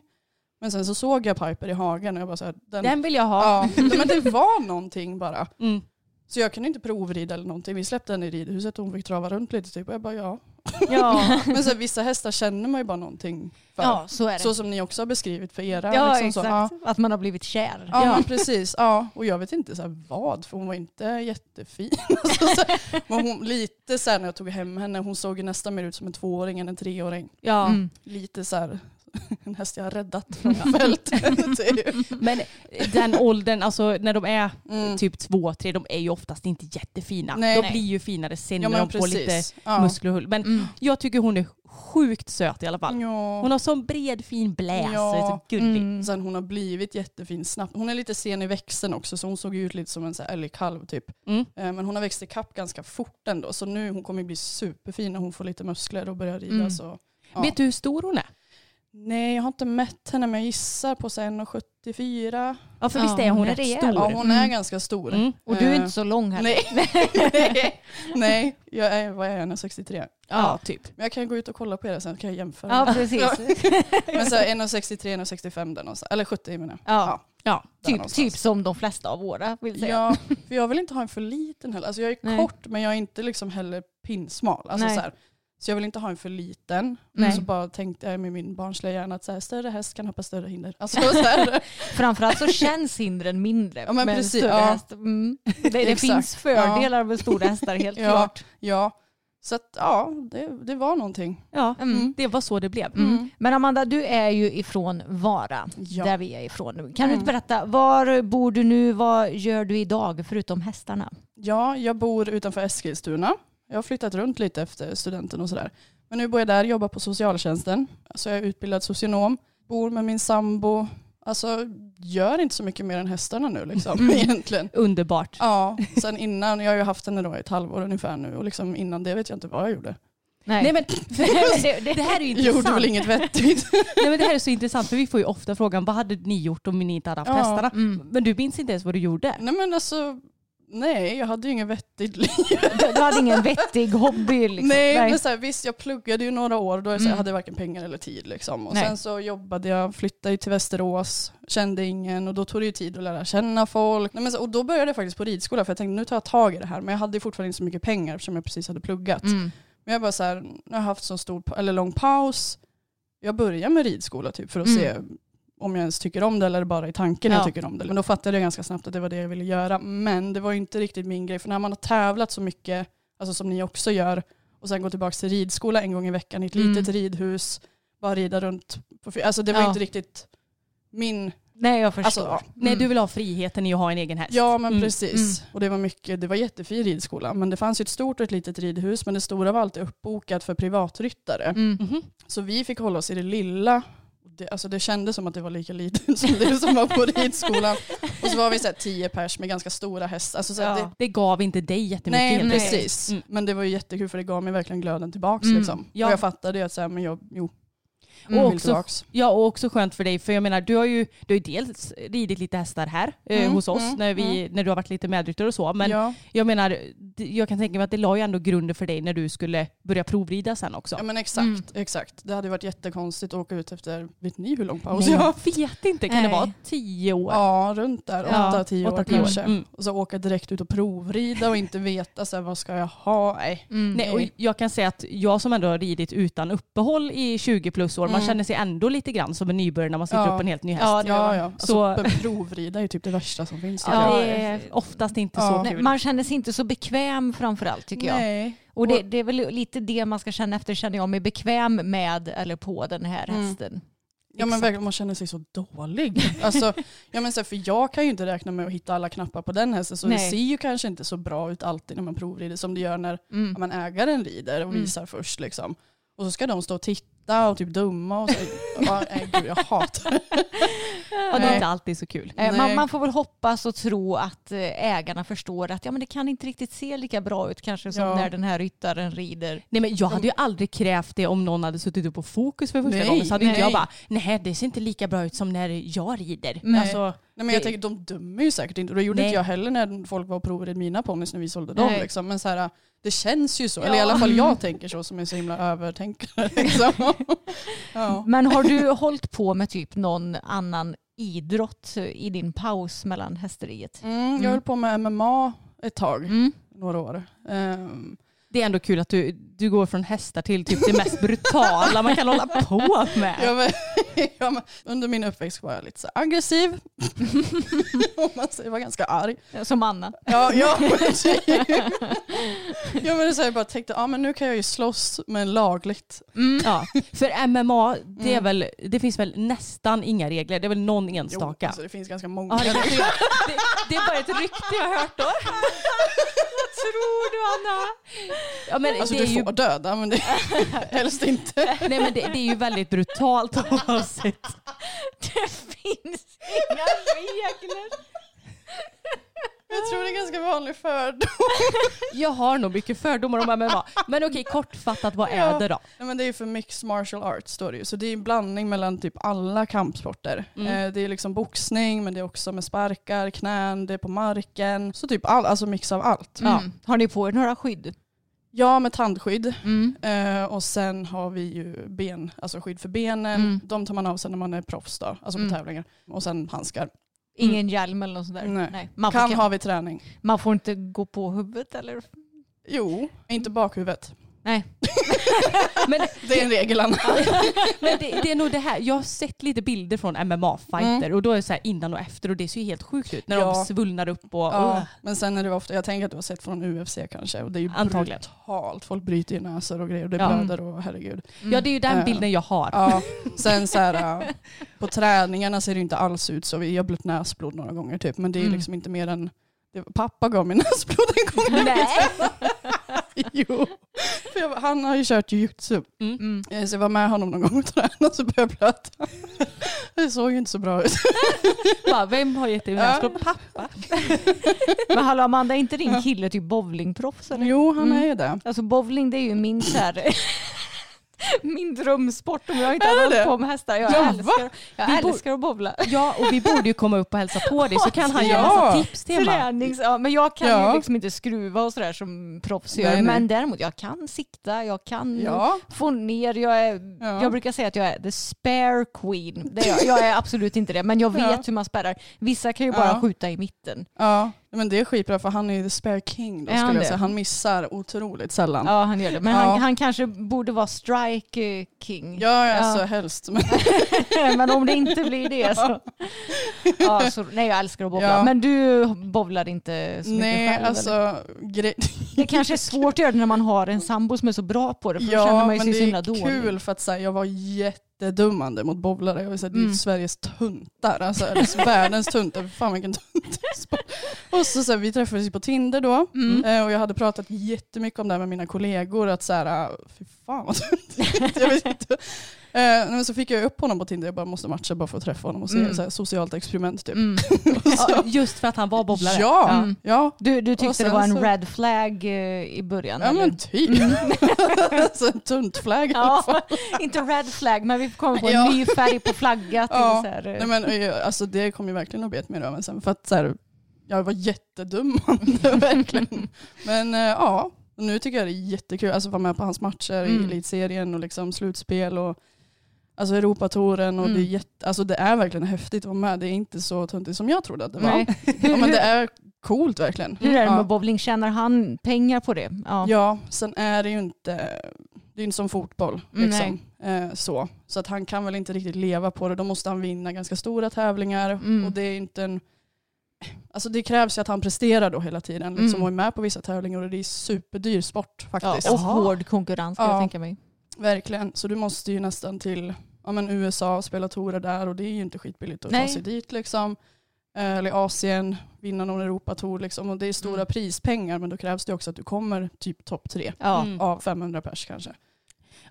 Men sen så såg jag Piper i hagen och jag bara så här, den, Den vill jag ha. ja, men det var någonting bara. Mm. Så jag kunde inte provrida eller någonting. Vi släppte henne i ridhuset och hon fick trava runt lite typ. Och jag bara ja. Ja. Men så här, vissa hästar känner man ju bara någonting för. Ja, så är det. Så som ni också har beskrivit för era. ja, liksom exakt. Så, ja. Att man har blivit kär. Ja, men precis. Ja. Och jag vet inte så här, vad, för hon var inte jättefin. Alltså, så här, men hon, lite så här, när jag tog hem henne, hon såg ju nästan mer ut som en tvååring än en treåring. ja. Mm. Lite så här, en häst jag har räddat från fältet. typ. Men den åldern, alltså när de är Mm. typ två, tre, de är ju oftast inte jättefina. Nej. de Nej. blir ju finare sen Ja när de får lite precis. Ja. muskler och hull. Men Mm. jag tycker hon är sjukt söt i alla fall. Ja. Hon har sån bred fin bläs Ja. och är så gullig. Mm. Sen hon har blivit jättefin snabbt. Hon är lite sen i växten också så hon såg ut lite som en älgkalv typ. Mm. Eh, Men hon har växt ikapp ganska fort ändå så nu hon kommer bli superfin när hon får lite muskler och börjar rida. Mm. Så, ja. Vet du hur stor hon är? Nej jag har inte mätt henne men jag gissar på så här 1,74. Ja för Ja, visst är hon, är rätt rejäl. stor? Ja hon är Mm. ganska stor. Mm. Och du är Eh, inte så lång heller. Nej, nej jag är, vad är jag, 1,63. Ja, typ. Men jag kan gå ut och kolla på er sen kan jag jämföra. Ja, precis. Men så här 1,63, 1,65 där någonstans. Eller 70 menar jag. Ja. Ja. där Typ, typ som de flesta av våra vill säga. Ja, för jag vill inte ha en för liten heller. Alltså jag är Nej. kort men jag är inte liksom heller pinsmal. Alltså Nej. så, här, så jag vill inte ha en för liten. Nej. Så bara tänkte jag med min barnsliga hjärna att så här, större häst kan hoppa större hinder. Alltså, så här, Framförallt så känns hindren mindre Ja, men med en precis, större ja. häst. Mm. Det, det finns fördelar med stora hästar helt Ja. klart. ja, så att ja, det, det var någonting. Ja, Mm. det var så det blev. Mm. Men Amanda, du är ju ifrån Vara, Ja. där vi är ifrån. Kan du Mm. inte berätta, var bor du nu? Vad gör du idag förutom hästarna? Ja, jag bor utanför Eskilstuna. Jag har flyttat runt lite efter studenten och sådär. Men nu bor jag där, jobbar på socialtjänsten. Så jag är utbildad socionom. Bor med min sambo. Alltså gör inte så mycket mer än hästarna nu liksom egentligen. Underbart. Ja, sen innan, jag har ju haft henne då i ett halvår ungefär nu och liksom innan det vet jag inte vad jag gjorde. Nej. Nej men det, det, det här är ju Gjorde intressant. väl inget vettigt. Nej, men det här är så intressant för vi får ju ofta frågan vad hade ni gjort om ni inte hade haft Ja. hästarna? Mm. Men du minns inte ens vad du gjorde? Nej men alltså, nej jag hade ju inget vettigt liv. du, hade ingen vettig hobby liksom. Nej, men så här, visst jag pluggade ju några år då jag så här, Mm. hade varken pengar eller tid. Liksom. Och Nej. sen så jobbade jag, flyttade till Västerås, kände ingen och då tog det ju tid att lära känna folk. Nej, men så, och då började jag faktiskt på ridskola för jag tänkte nu tar jag tag i det här. Men jag hade ju fortfarande inte så mycket pengar eftersom jag precis hade pluggat. Mm. Men jag bara så här, nu har jag haft så stor, eller lång paus. Jag börjar med ridskola typ för att Mm. se om jag ens tycker om det eller bara i tanken Ja. jag tycker om det. Men då fattade jag ganska snabbt att det var det jag ville göra. Men det var inte riktigt min grej. För när man har tävlat så mycket, alltså som ni också gör, och sen gå tillbaka till ridskola en gång i veckan i ett Mm. litet ridhus, bara rida runt. På, alltså det var Ja. inte riktigt min... Nej jag förstår. Alltså, ja. Nej Mm. du vill ha friheten i att ha en egen häst. Ja men Mm, precis. Och det var mycket, det var jättefin ridskola. Men det fanns ju ett stort och ett litet ridhus. Men det stora var alltid uppbokat för privatryttare. Mm. Mhm. Så vi fick hålla oss i det lilla. Det, alltså det kändes som att det var lika litet som det som var på ridskolan. Och så var vi så här tio pers med ganska stora hästar. Alltså så Ja. det, Det gav inte dig jättemycket nej precis. Mm. Men det var ju jättekul för det gav mig verkligen glöden tillbaks. Mm. Liksom. Ja. Och jag fattade ju att så här, men jag, jo, Mm. jag Och också, ja, och också skönt för dig, för jag menar du har ju, du har ju dels ridit lite hästar här eh, Mm, hos oss mm, när, vi, när du har varit lite medryttare och så. Men ja. jag menar, jag kan tänka mig att det la ju ändå grunden för dig när du skulle börja provrida sen också. ja men exakt, Mm. exakt. Det hade varit jättekonstigt att åka ut efter, vet ni hur lång paus Nej, jag har jag vet inte, kan det Nej. vara tio år? Ja, runt där. Ja, Åtta, tio år åtta, tio år. kanske. Mm. Och så åka direkt ut och provrida och inte veta så här, vad ska jag ha. Nej. Mm. Nej, och jag kan säga att jag som ändå har ridit utan uppehåll i 20 plus år, man Mm. känner sig ändå lite grann som en nybörjare när man sitter Ja. upp en helt ny häst. Ja, det Ja, ja. Alltså, Så- provrida är ju typ det värsta som finns. Ja, jag. det är oftast inte Ja. så Nej, kul. man känner sig inte så bekväm framförallt tycker jag. Nej. Och det, det är väl lite det man ska känna efter, känner jag mig bekväm med eller på den här Mm. hästen. Ja men verkligen, man känner sig så dålig. Alltså, ja, men så här, för jag kan ju inte räkna med att hitta alla knappar på den hästen så det Nej. ser ju kanske inte så bra ut alltid när man provrider som det gör när Mm. man ägaren rider och Mm. visar först. Liksom. Och så ska de stå och titta och typ döma och så. ja, nej, gud, jag hatar det. Ja, det är inte alltid så kul. Man, man får väl hoppas och tro att eh, ägarna förstår att ja, men det kan inte riktigt se lika bra ut kanske som Ja. när den här ryttaren rider. Nej, men jag hade ju aldrig krävt det om någon hade suttit upp på fokus för första Nej, gången. Så hade inte nej. jag bara, nej det ser inte lika bra ut som när jag rider. Nej. Alltså, Nej, men jag tänker, de dömer ju säkert inte. Och det gjorde Nej. inte jag heller när folk var och provred mina ponnys när vi sålde dem. Nej. Liksom. Men så här, det känns ju så. Ja. Eller i alla fall jag tänker så som är så himla övertänkare. Liksom. ja. Men har du hållit på med typ någon annan idrott i din paus mellan hästeriet? mm, jag höll på med MMA ett tag, Mm. några år. Ehm, det är ändå kul att du, du går från hästar till typ det mest brutala man kan hålla på med. Ja, men, ja, men, under min uppväxt var jag lite så aggressiv. Om man säger, jag var ganska arg. Som Anna. Ja, ja, men, ja, men det så här, jag bara tänkte, ja, men nu kan jag ju slåss men lagligt. Ja, för MMA, det, är Mm. väl, det finns väl nästan inga regler. Det är väl någon Jo, enstaka. alltså, det finns ganska många. Ja, det, det, det är bara ett rykte jag har hört då. Vad tror du Anna? Ja, men Alltså det är du ju, får döda men det helst inte. nej, men det, det är ju väldigt brutalt oavsett. Det finns inga regler. Jag tror det är ganska vanlig fördom. Jag har nog mycket fördomar om MMA. Men okej, kortfattat, vad är Ja. det då? Nej, men det är ju för mixed martial arts står det ju. Så det är en blandning mellan typ alla kampsporter. Mm. Eh, det är liksom boxning men det är också med sparkar, knän, det är på marken. Så typ all, alltså mix av allt. Mm. Har ni på er några skydd? Ja med tandskydd. Mm. Eh, och sen har vi ju ben, alltså skydd för benen. Mm. De tar man av sig när man är proffs då, alltså på Mm. tävlingar. Och sen handskar. Ingen hjälm eller något sånt där? Nej. Man, får, Kan ha vid träning. man får inte gå på huvudet eller? Jo, inte bakhuvudet. Nej. Men, Det är en regel Anna. men det, det är nog det här, jag har sett lite bilder från MMA-fighter Mm. och då är det så innan och efter och det ser ju helt sjukt ut när Ja. de svullnar upp och... Ja, Ugh. men sen är det ofta, jag tänker att du har sett från UFC kanske och det är ju Antagligen. brutalt. Folk bryter ju näsor och grejer och det Ja. blöder och herregud. Ja det är ju den Eh, bilden jag har. Ja, sen så här, äh, på träningarna ser det inte alls ut så. Jag har blött näsblod några gånger typ men det är Mm. liksom inte mer än pappa gav mig näsblod en gång. Nej. jo. För jag, han har ju kört jujutsu. Mm. Eh, Så jag var med honom någon gång och tränade och så började jag blöta. Det såg ju inte så bra ut. Bara, vem har gett dig här skål? Pappa. Men hallå Amanda, är inte din kille typ bowlingproffs eller? Jo, han Mm. är ju det. Alltså bowling det är ju min här, min drömsport om jag inte hade hållit på med hästar. Jag Ja, älskar, jag Vi älskar att bowla. Ja, och vi borde ju komma upp och hälsa på dig så kan han Ja. massa tips till. Tränings, ja, men jag kan Ja. ju liksom inte skruva och sådär som proffs gör. nej. Men däremot jag kan sikta, jag kan Ja. få ner. Jag, är, Ja. jag brukar säga att jag är the spare queen. Det är jag, jag är absolut inte det. Men jag vet hur man spärrar. Vissa kan ju bara skjuta i mitten. Ja, men det är skitbra för han är ju the spare king då Är skulle jag säga. Han missar otroligt sällan. Ja han gör det. Men Ja. han, han kanske borde vara strike eh, king. Ja, alltså helst. Men, men om det inte blir det så. Ja, så nej jag älskar att bowla. Ja. Men du bowlar inte så mycket nej, själv? eller? alltså gre- Det kanske är svårt att göra det när man har en sambo som är så bra på det. För då känner Ja, man ju men sig så det är kul för att så här, jag var jättedummande mot bowlare. Jag vill säga, Det är Mm. Sveriges tuntar, alltså, eller världens tuntar. Fan vilken tunt. Och så, så här, vi träffades på Tinder då Mm. eh, och jag hade pratat jättemycket om det här med mina kollegor. Att så här, ah, fy fan vad tunt. jag vet inte. Eh, men så fick jag upp honom på Tinder, jag bara måste matcha bara för att träffa honom och se, Mm. så här, socialt experiment typ. Mm. Ja, just för att han var bobblare. ja, Mm. ja, Du, du tyckte det var en så- red flag eh, i början? ja eller? men typ. alltså, en tunt flagg. Ja, inte red flag men vi kommer på en Ja. ny färg på flagga. Till Ja. så här, eh, Nej, men, alltså, det kom ju verkligen att bet mig i röven sen. För att, så här, jag var jättedummande verkligen. Men ja, nu tycker jag det är jättekul alltså, att vara med på hans matcher Mm. i elitserien och liksom slutspel och alltså Europatouren. Och Mm. det, är jätte, alltså, det är verkligen häftigt att vara med. Det är inte så tuntigt som jag trodde att det var. Ja, men det är coolt verkligen. Hur är det ja. med bowling? Tjänar han pengar på det? Ja. Ja, sen är det ju inte, det är inte som fotboll. Mm, Liksom. Eh, så. så att han kan väl inte riktigt leva på det. Då måste han vinna ganska stora tävlingar. Mm. Och det är inte en, alltså det krävs ju att han presterar då hela tiden. Liksom, Mm. och är med på vissa tävlingar och det är superdyr sport Ja, faktiskt. och hård konkurrens kan Ja. jag tänka mig. Verkligen. Så du måste ju nästan till ja, men USA och spela tourer där och det är ju inte skitbilligt att Nej. ta sig dit. Liksom. Eh, Eller Asien, vinna någon Europatour. Liksom. Och det är stora Mm. prispengar men då krävs det också att du kommer typ topp tre Ja. Mm. av 500 pers kanske.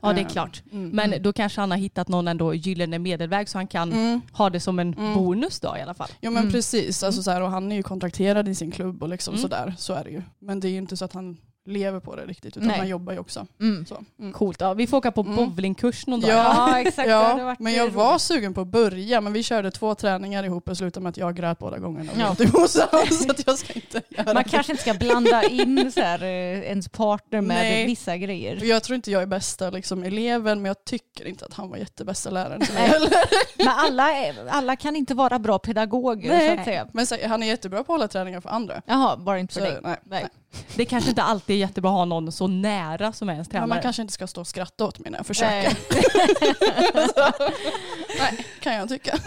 Ja, det är Eh, klart. mm. Men då kanske han har hittat någon ändå gyllene medelväg så han kan Mm. ha det som en Mm. bonus då i alla fall. Ja men Mm. precis, alltså, så här, och han är ju kontrakterad i sin klubb och liksom Mm. sådär, så är det ju. Men det är ju inte så att han lever på det riktigt utan Nej. han jobbar ju också. Mm. Så. Mm. Coolt. Ja, vi får åka på Mm. bowlingkurs någon dag. Ja, Ja, exakt. Ja, men jag roligt. var sugen på att börja men vi körde två träningar ihop och slutade med att jag grät båda gångerna. Ja. Ja. Så, att jag ska inte Man det. kanske inte ska blanda in så här, eh, ens partner med Nej. vissa grejer. Jag tror inte jag är bästa liksom, eleven men jag tycker inte att han var jättebästa läraren till mig Nej. heller. Men alla, alla kan inte vara bra pedagoger så att säga. Men så, han är jättebra på att hålla träningar för andra. Jaha, bara inte för Så, dig. nej, Nej. Det kanske inte alltid är jättebra att ha någon så nära som är ens tränare. Men man kanske inte ska stå och skratta åt mig när jag försöker. Nej. Nej, kan jag tycka.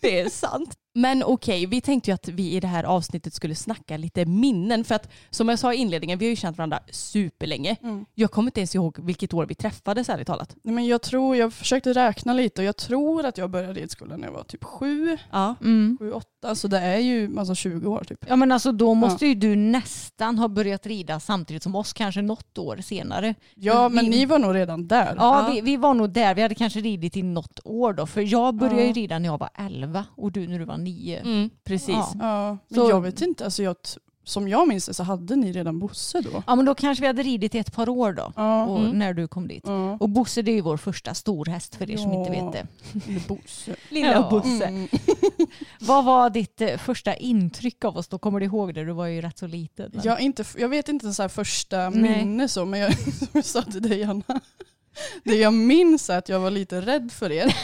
Det är sant. Men okej, vi tänkte ju att vi i det här avsnittet skulle snacka lite minnen. För att som jag sa i inledningen, vi har ju känt varandra superlänge. Mm. Jag kommer inte ens ihåg vilket år vi träffades ärligt talat. Nej, men jag tror, jag försökte räkna lite och jag tror att jag började ridskolan när jag var typ sju, Ja. sju, åtta. Så det är ju alltså 20 år typ. Ja men alltså då måste ju du nästan ha börjat rida samtidigt som oss, kanske något år senare. Ja, men Vi- ni var nog redan där. Ja, Vi, vi var nog där, vi hade kanske ridit i något år då. För jag började ju Ja. rida när jag var 11 och du när du var 9. Mm, precis. Ja. Ja, men Så- jag vet inte, alltså jag, som jag minns det så hade ni redan Bosse då. Ja men då kanske vi hade ridit i ett par år då. Ja. Och Mm. när du kom dit. Ja. Och Bosse det är ju vår första storhäst för er som inte vet det. Eller Bosse. Lilla Ja. Bosse. Mm. Vad var ditt eh, första intryck av oss då? Kommer du ihåg det? Du var ju rätt så liten. men- Jag, inte, jag vet inte så här första Nej. minne så, men jag, som jag sa till dig Anna. Det jag minns är att jag var lite rädd för er.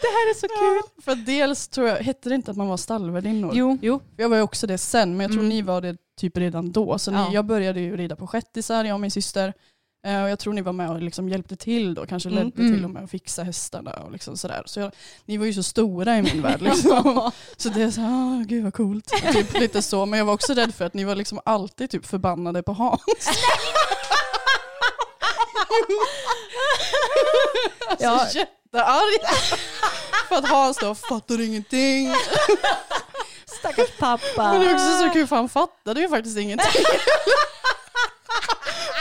Det här är så kul. För dels tror jag, hette det inte att man var stallvärdinnor? Jo. Jo. Jag var ju också det sen, men jag tror Mm. ni var det typ redan då. Så Ja. ni, jag började ju rida på shettisar, jag och min syster. Eh, och jag tror ni var med och liksom hjälpte till då, kanske Mm. ledde Mm. till och med att fixa hästarna och liksom sådär. Så jag, ni var ju så stora i min värld. Liksom. så det är så här, "Ah, gud vad coolt. Typ lite så. Men jag var också rädd för att ni var liksom alltid typ förbannade på Hans. alltså Ja. jättearg. för att Hans då fattar ingenting. Stackars pappa. Men det är också så kul för han fattade ju faktiskt ingenting.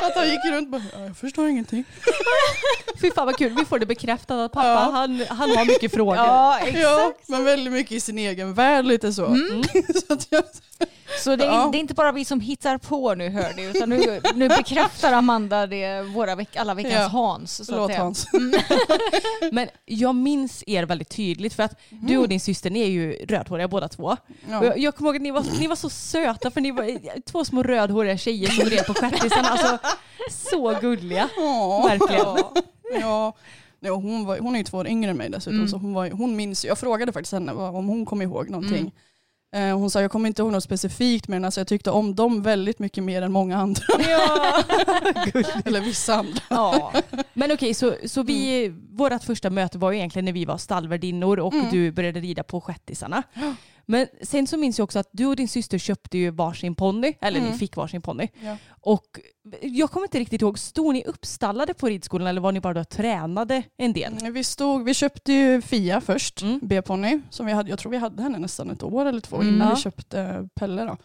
Att han gick runt och bara, "Ja, jag förstår ingenting. Fy fan vad kul, vi får det bekräftat att pappa Ja. han, han har mycket frågor. Ja, Ja, men väldigt mycket i sin egen värld lite så. så att jag, Så det är, Ja. det är inte bara vi som hittar på nu hör ni, utan nu, nu bekräftar Amanda det våra veck, alla veckans Ja. Hans. Säga. Hans. Men jag minns er väldigt tydligt för att du och din syster ni är ju rödhåriga båda två. Ja. jag, jag kommer ihåg att ni var, ni var så söta för ni var två små rödhåriga tjejer som red på shettisarna. Alltså så gulliga. Ja. Verkligen. Ja. Ja. Hon, var, hon är ju två år yngre än mig dessutom, Mm. så hon, var, hon minns, jag frågade faktiskt henne om hon kom ihåg någonting. Eh, hon sa jag kommer inte ihåg något specifikt men alltså, jag tyckte om dem väldigt mycket mer än många andra. Ja. Eller vissa andra. Ja. Men okej, så, så vi, vårt första möte var ju egentligen när vi var stallvärdinnor och Mm. du började rida på shettisarna. Men sen så minns jag också att du och din syster köpte ju varsin ponny, eller Mm. ni fick varsin ponny. Ja. Och jag kommer inte riktigt ihåg, stod ni uppstallade på ridskolan eller var ni bara då tränade en del? Mm, Vi, stod, vi köpte ju Fia först, Mm. B-ponny. Som vi hade, jag tror vi hade henne nästan ett år eller två Mm. innan vi köpte Pelle. Då.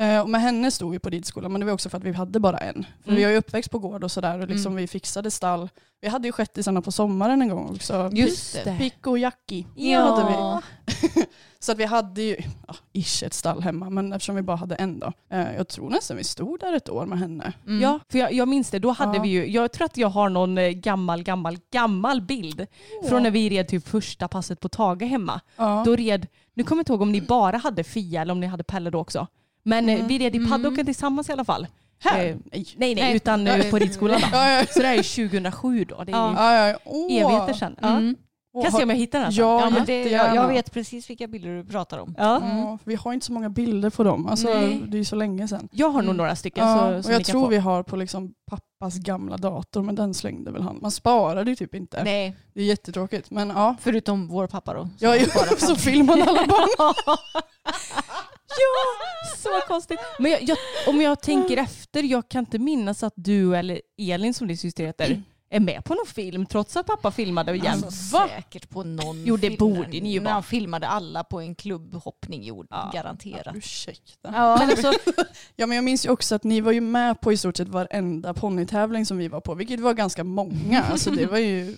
Eh, och med henne stod vi på ridskolan men det var också för att vi hade bara en. För Mm. Vi är ju uppväxt på gård och sådär och liksom Mm. vi fixade stall. Vi hade ju shettisarna på sommaren en gång också. Just det. Picco och Jackie Ja. hade vi. Så att vi hade ju, ja, ish ett stall hemma men eftersom vi bara hade en då. Eh, jag tror nästan vi stod där ett år med henne. Mm. Ja, för jag, jag minns det. Då hade Ja. vi ju, jag tror att jag har någon eh, gammal, gammal, gammal bild från när vi red typ första passet på Taga hemma. Ja. Då red, nu kommer jag inte ihåg om ni bara hade Fia eller om ni hade Pelle då också. Men eh, Mm. vi red i paddocken tillsammans i alla fall. Här? Eh, Nej. Nej, nej, Nej. utan eh, på ridskolan då. Så det här är 2007 då. Det är Ja. evigheter sedan. Mm. Kan se om jag hittar den. Ja, Ja, men det, jag, jag vet precis vilka bilder du pratar om. Ja. Ja, för vi har inte så många bilder på dem. Alltså, Nej. det är så länge sedan. Jag har nog Mm. några stycken. Ja, så, och jag tror få. vi har på liksom pappas gamla dator, men den slängde väl han. Man sparade ju typ inte. Nej, Det är jättetråkigt. Men ja, förutom vår pappa då. ja så filmar man alla barn. Ja, så konstigt. Men jag, jag, om jag tänker efter, jag kan inte minnas att du eller Elin som din syster heter är med på någon film trots att pappa filmade igen. Alltså, säkert på någon Jo, det film. borde ni ju När vara. han filmade alla på en klubbhoppning, jo, Ja. garanterat. Ursäkta. Ja. Men alltså, Ja men jag minns ju också att ni var ju med på i stort sett varenda ponnytävling som vi var på, vilket var ganska många. Alltså det var ju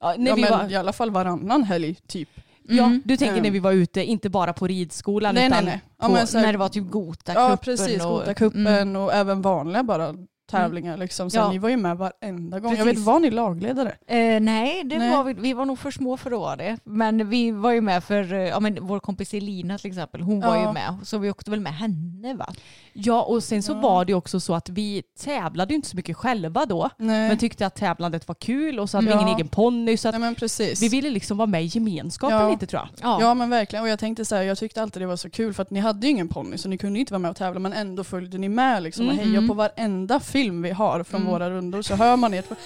ja, när ja, vi var, i alla fall varannan helg typ. Ja, Mm. du tänker Mm. när vi var ute, inte bara på ridskolan Mm. nej nej utan nej. Ja, på- så här- När det var typ Gotacupen. ja precis, och- Gotacupen Mm. och även vanliga bara tävlingar. Liksom. Så Ja. ni var ju med varenda gång. Jag Precis. vet, var ni lagledare? Eh, nej, det Nej. Var vi, vi var nog för små för att vara det. Men vi var ju med för, eh, ja men vår kompis Elina till exempel, hon var Ja. ju med. Så vi åkte väl med henne va? Ja och sen så Ja. var det också så att vi tävlade inte så mycket själva då. Nej. Men tyckte att tävlandet var kul och så hade vi Ja. ingen egen ponny så nej vi ville liksom vara med i gemenskapen Ja. lite tror jag. Ja men verkligen. Och jag tänkte så här, jag tyckte alltid det var så kul för att ni hade ju ingen ponny så ni kunde inte vara med och tävla men ändå följde ni med liksom och Mm. hejade på varenda film vi har från Mm. våra rundor så hör man ert Kom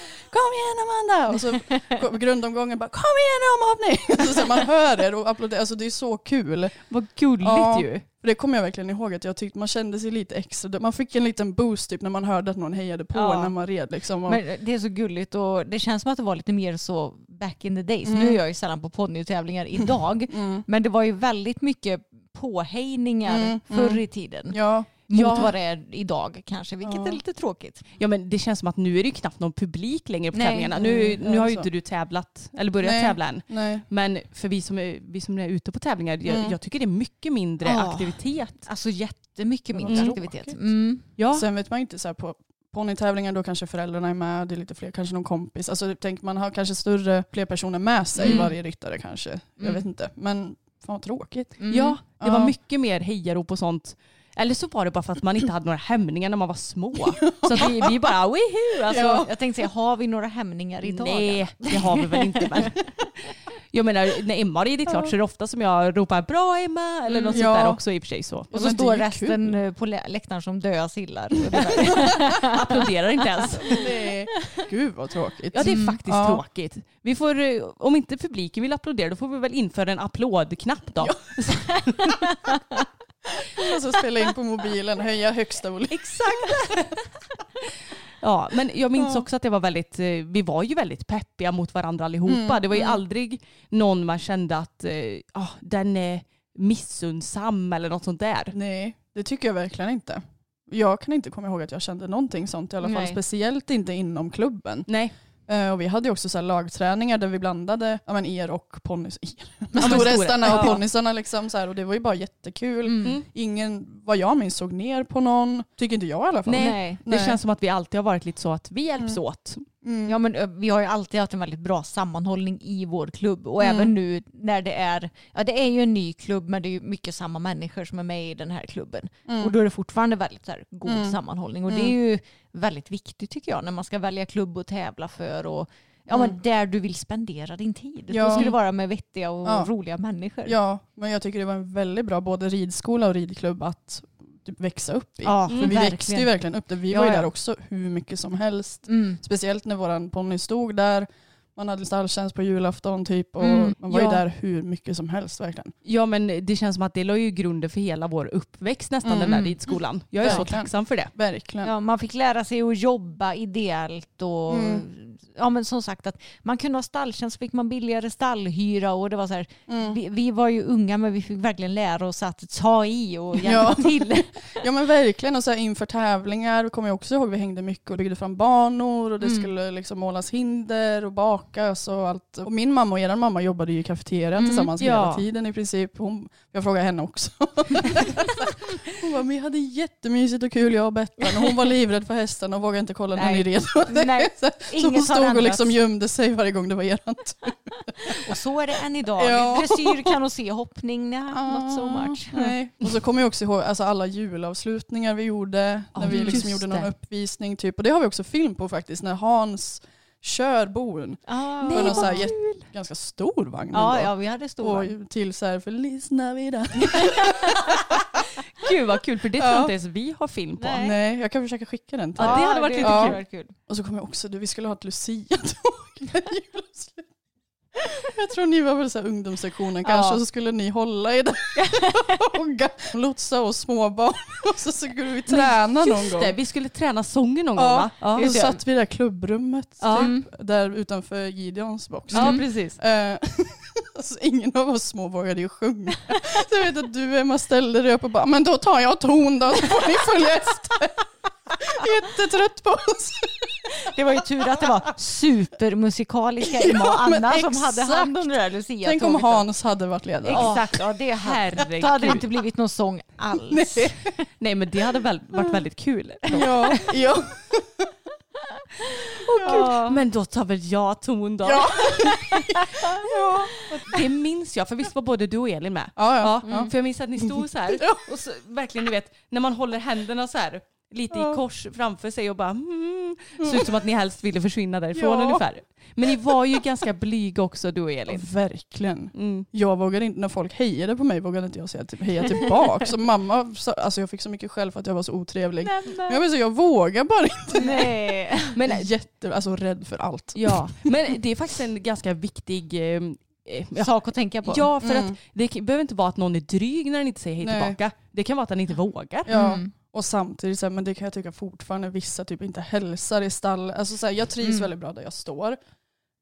igen Amanda! Och så grundomgången bara Kom igen omhoppning! Så, så man hör er och applåderar. Alltså det är så kul. Vad gulligt Ja. ju. För det kommer jag verkligen ihåg att jag tyckte man kände sig lite extra, man fick en liten boost typ när man hörde att någon hejade på Ja. när man red liksom. Men det är så gulligt och det känns som att det var lite mer så back in the days. Mm. Nu är jag ju sällan på ponnytävlingar idag. mm. Men det var ju väldigt mycket påhejningar Mm, förr mm. i tiden. Ja, Mot Ja. vad det är idag kanske, vilket Ja. är lite tråkigt. Ja men det känns som att nu är det ju knappt någon publik längre på Nej. tävlingarna. Nu, Mm, nu har ju inte du tävlat, eller börjat Nej. tävla än. nej. Men för vi som är, vi som är ute på tävlingar, jag, Mm. jag tycker det är mycket mindre Ja. aktivitet. Alltså jättemycket mindre Mm. aktivitet. Mm. Ja. Sen vet man inte så här på ponnytävlingar då kanske föräldrarna är med, det är lite fler, kanske någon kompis. Alltså tänk man har kanske större, fler personer med sig Mm. varje ryttare kanske. Jag Mm. vet inte. Men fan vad tråkigt. Mm. Ja, det Ja. var mycket mer hejarop och sånt. Eller så var det bara för att man inte hade några hämningar när man var små. Så att vi, vi bara wihu! Alltså, Ja. Jag tänkte säga, har vi några hämningar idag? Nej, det har vi väl inte. Men. Jag menar, när Emma har ridit klart så är det ofta som jag ropar bra Emma eller något Mm, sånt ja. där också i och för sig. Så. Och Ja, så står resten kul. eh, på lä- läktaren som döda sillar. Applåderar inte ens. Nej. Gud vad tråkigt. Ja det är Mm. faktiskt Ja. tråkigt. Vi får, eh, om inte publiken vill applådera då får vi väl införa en applådknapp då. Och så spela in på mobilen, höja högsta volym. Exakt. ja, men jag minns Ja. också att det var väldigt, eh, vi var ju väldigt peppiga mot varandra allihopa. Mm, Det var ju mm. aldrig någon man kände att ah, den är missundsam eller något sånt där. Nej, det tycker jag verkligen inte. Jag kan inte komma ihåg att jag kände någonting sånt i alla fall. Nej. Speciellt inte inom klubben. Nej. Eh, och vi hade ju också så här lagträningar där vi blandade ja, men er och ponnys. Er. men Storhästarna stora. och Ja. ponnysarna liksom så här, och det var ju bara jättekul. Mm. Ingen, vad jag minns, såg ner på någon. Tycker inte jag i alla fall. Nej. Nej. Det känns som att vi alltid har varit lite så att vi hjälps Mm. åt. Mm. Ja men vi har ju alltid haft en väldigt bra sammanhållning i vår klubb och Mm. även nu när det är, ja det är ju en ny klubb men det är ju mycket samma människor som är med i den här klubben. Mm. Och då är det fortfarande väldigt så här, god Mm. sammanhållning och det Mm. är ju väldigt viktigt tycker jag när man ska välja klubb och tävla för och ja, men Mm. där du vill spendera din tid. Ja. Då ska det vara med vettiga och Ja. roliga människor. Ja, men jag tycker det var en väldigt bra både ridskola och ridklubb att typ växa upp i. Ja, För mm, vi verkligen. växte ju verkligen upp där. Vi Ja, var ju ja. där också hur mycket som helst. Mm. Speciellt när våran ponny stod där. Man hade stalltjänst på julafton typ och Mm, man var ju ja. där hur mycket som helst verkligen. Ja men det känns som att det la ju grunden för hela vår uppväxt nästan Mm. den där ridskolan. Jag är så Verkligen. tacksam för det. Verkligen. Ja, man fick lära sig att jobba ideellt och Mm. Ja, men som sagt att man kunde ha stalltjänst fick man billigare stallhyra och det var så här, Mm. vi, vi var ju unga men vi fick verkligen lära oss att ta i och hjälpa Ja. till. Ja men verkligen och så här inför tävlingar kommer jag också ihåg vi hängde mycket och byggde fram banor och det Mm. skulle liksom målas hinder och bakas och allt. Och min mamma och er mamma jobbade ju i kafeterian Mm, tillsammans ja. hela tiden i princip. Hon, jag frågade henne också. hon bara, vi hade jättemysigt och kul jag och Bettan och hon var livrädd för hästarna och vågade inte kolla när ni red. Så inget hon stod och ändrats. liksom gömde sig varje gång det var eran tur. Och så är det än idag. Ja. Dressyr, kanoté, hoppning, nej, not so much. Nej. Och så kommer jag också ihåg alltså alla julavslutningar vi gjorde. Ja, när vi liksom gjorde någon det. uppvisning. Typ. Och det har vi också film på faktiskt. När Hans kör bon Ah, Nej, någon så här ganska stor vagn. ja, ja, vi hade stor och till så här Feliz Navidad. Gud vad kul för det tror Ja. jag inte ens vi har film på. Nej. Nej, jag kan försöka skicka den till Ja, det hade varit lite Ja. kul. Och så kommer jag också, du, vi skulle ha ett Lucia-tåg. när julavslut. Jag tror ni var väl så ungdomssektionen kanske Ja. och så skulle ni hålla i det och lotsa oss småbarn och så skulle vi träna någon Just gång. det, vi skulle träna sången någon Ja, gång va? Ja, och så satt vi i det där klubbrummet Ja. typ, där utanför Gideons box. ja precis. Eh, alltså, ingen av oss små vågade ju sjunga. Så jag vet att du Emma ställde dig upp och bara, men då tar jag ton då så får ni följa efter. Jättetrött på oss. Det var ju tur att det var supermusikaliska Emma och Ja, Anna som hade hand om det där Lucia Tänk om Hans hade varit ledare. Exakt, ja, det hade, Herregud. då hade det inte blivit någon sång alls. Nej. Nej men det hade väl varit väldigt kul. Ja, ja. Ja. Men då tar väl jag ton då. Ja. ja. Det minns jag, för visst var både du och Elin med? Ja, ja. Ja, För jag minns att ni stod så här och så, verkligen ni vet när man håller händerna så här lite Ja. i kors framför sig och bara mm, ser ut som att ni helst ville försvinna därifrån Ja. ungefär. Men ni var ju ganska blyga också du och Elin. Verkligen. Mm. Jag vågade inte, när folk hejade på mig vågade inte jag säga typ, heja tillbaka. Så mamma, sa- alltså jag fick så mycket skäll för att jag var så otrevlig. Men jag, vill säga, jag vågar bara inte. Nej. Men, Jätte, alltså rädd för allt. ja, men det är faktiskt en ganska viktig eh, eh, ja. Sak att tänka på. Ja, för Mm. att det behöver inte vara att någon är dryg när den inte säger hej Nej. tillbaka. Det kan vara att den inte vågar. Ja. Mm. Och samtidigt, så här, men det kan jag tycka fortfarande, vissa typ inte hälsar i stall. Alltså, så här, jag trivs Mm. väldigt bra där jag står.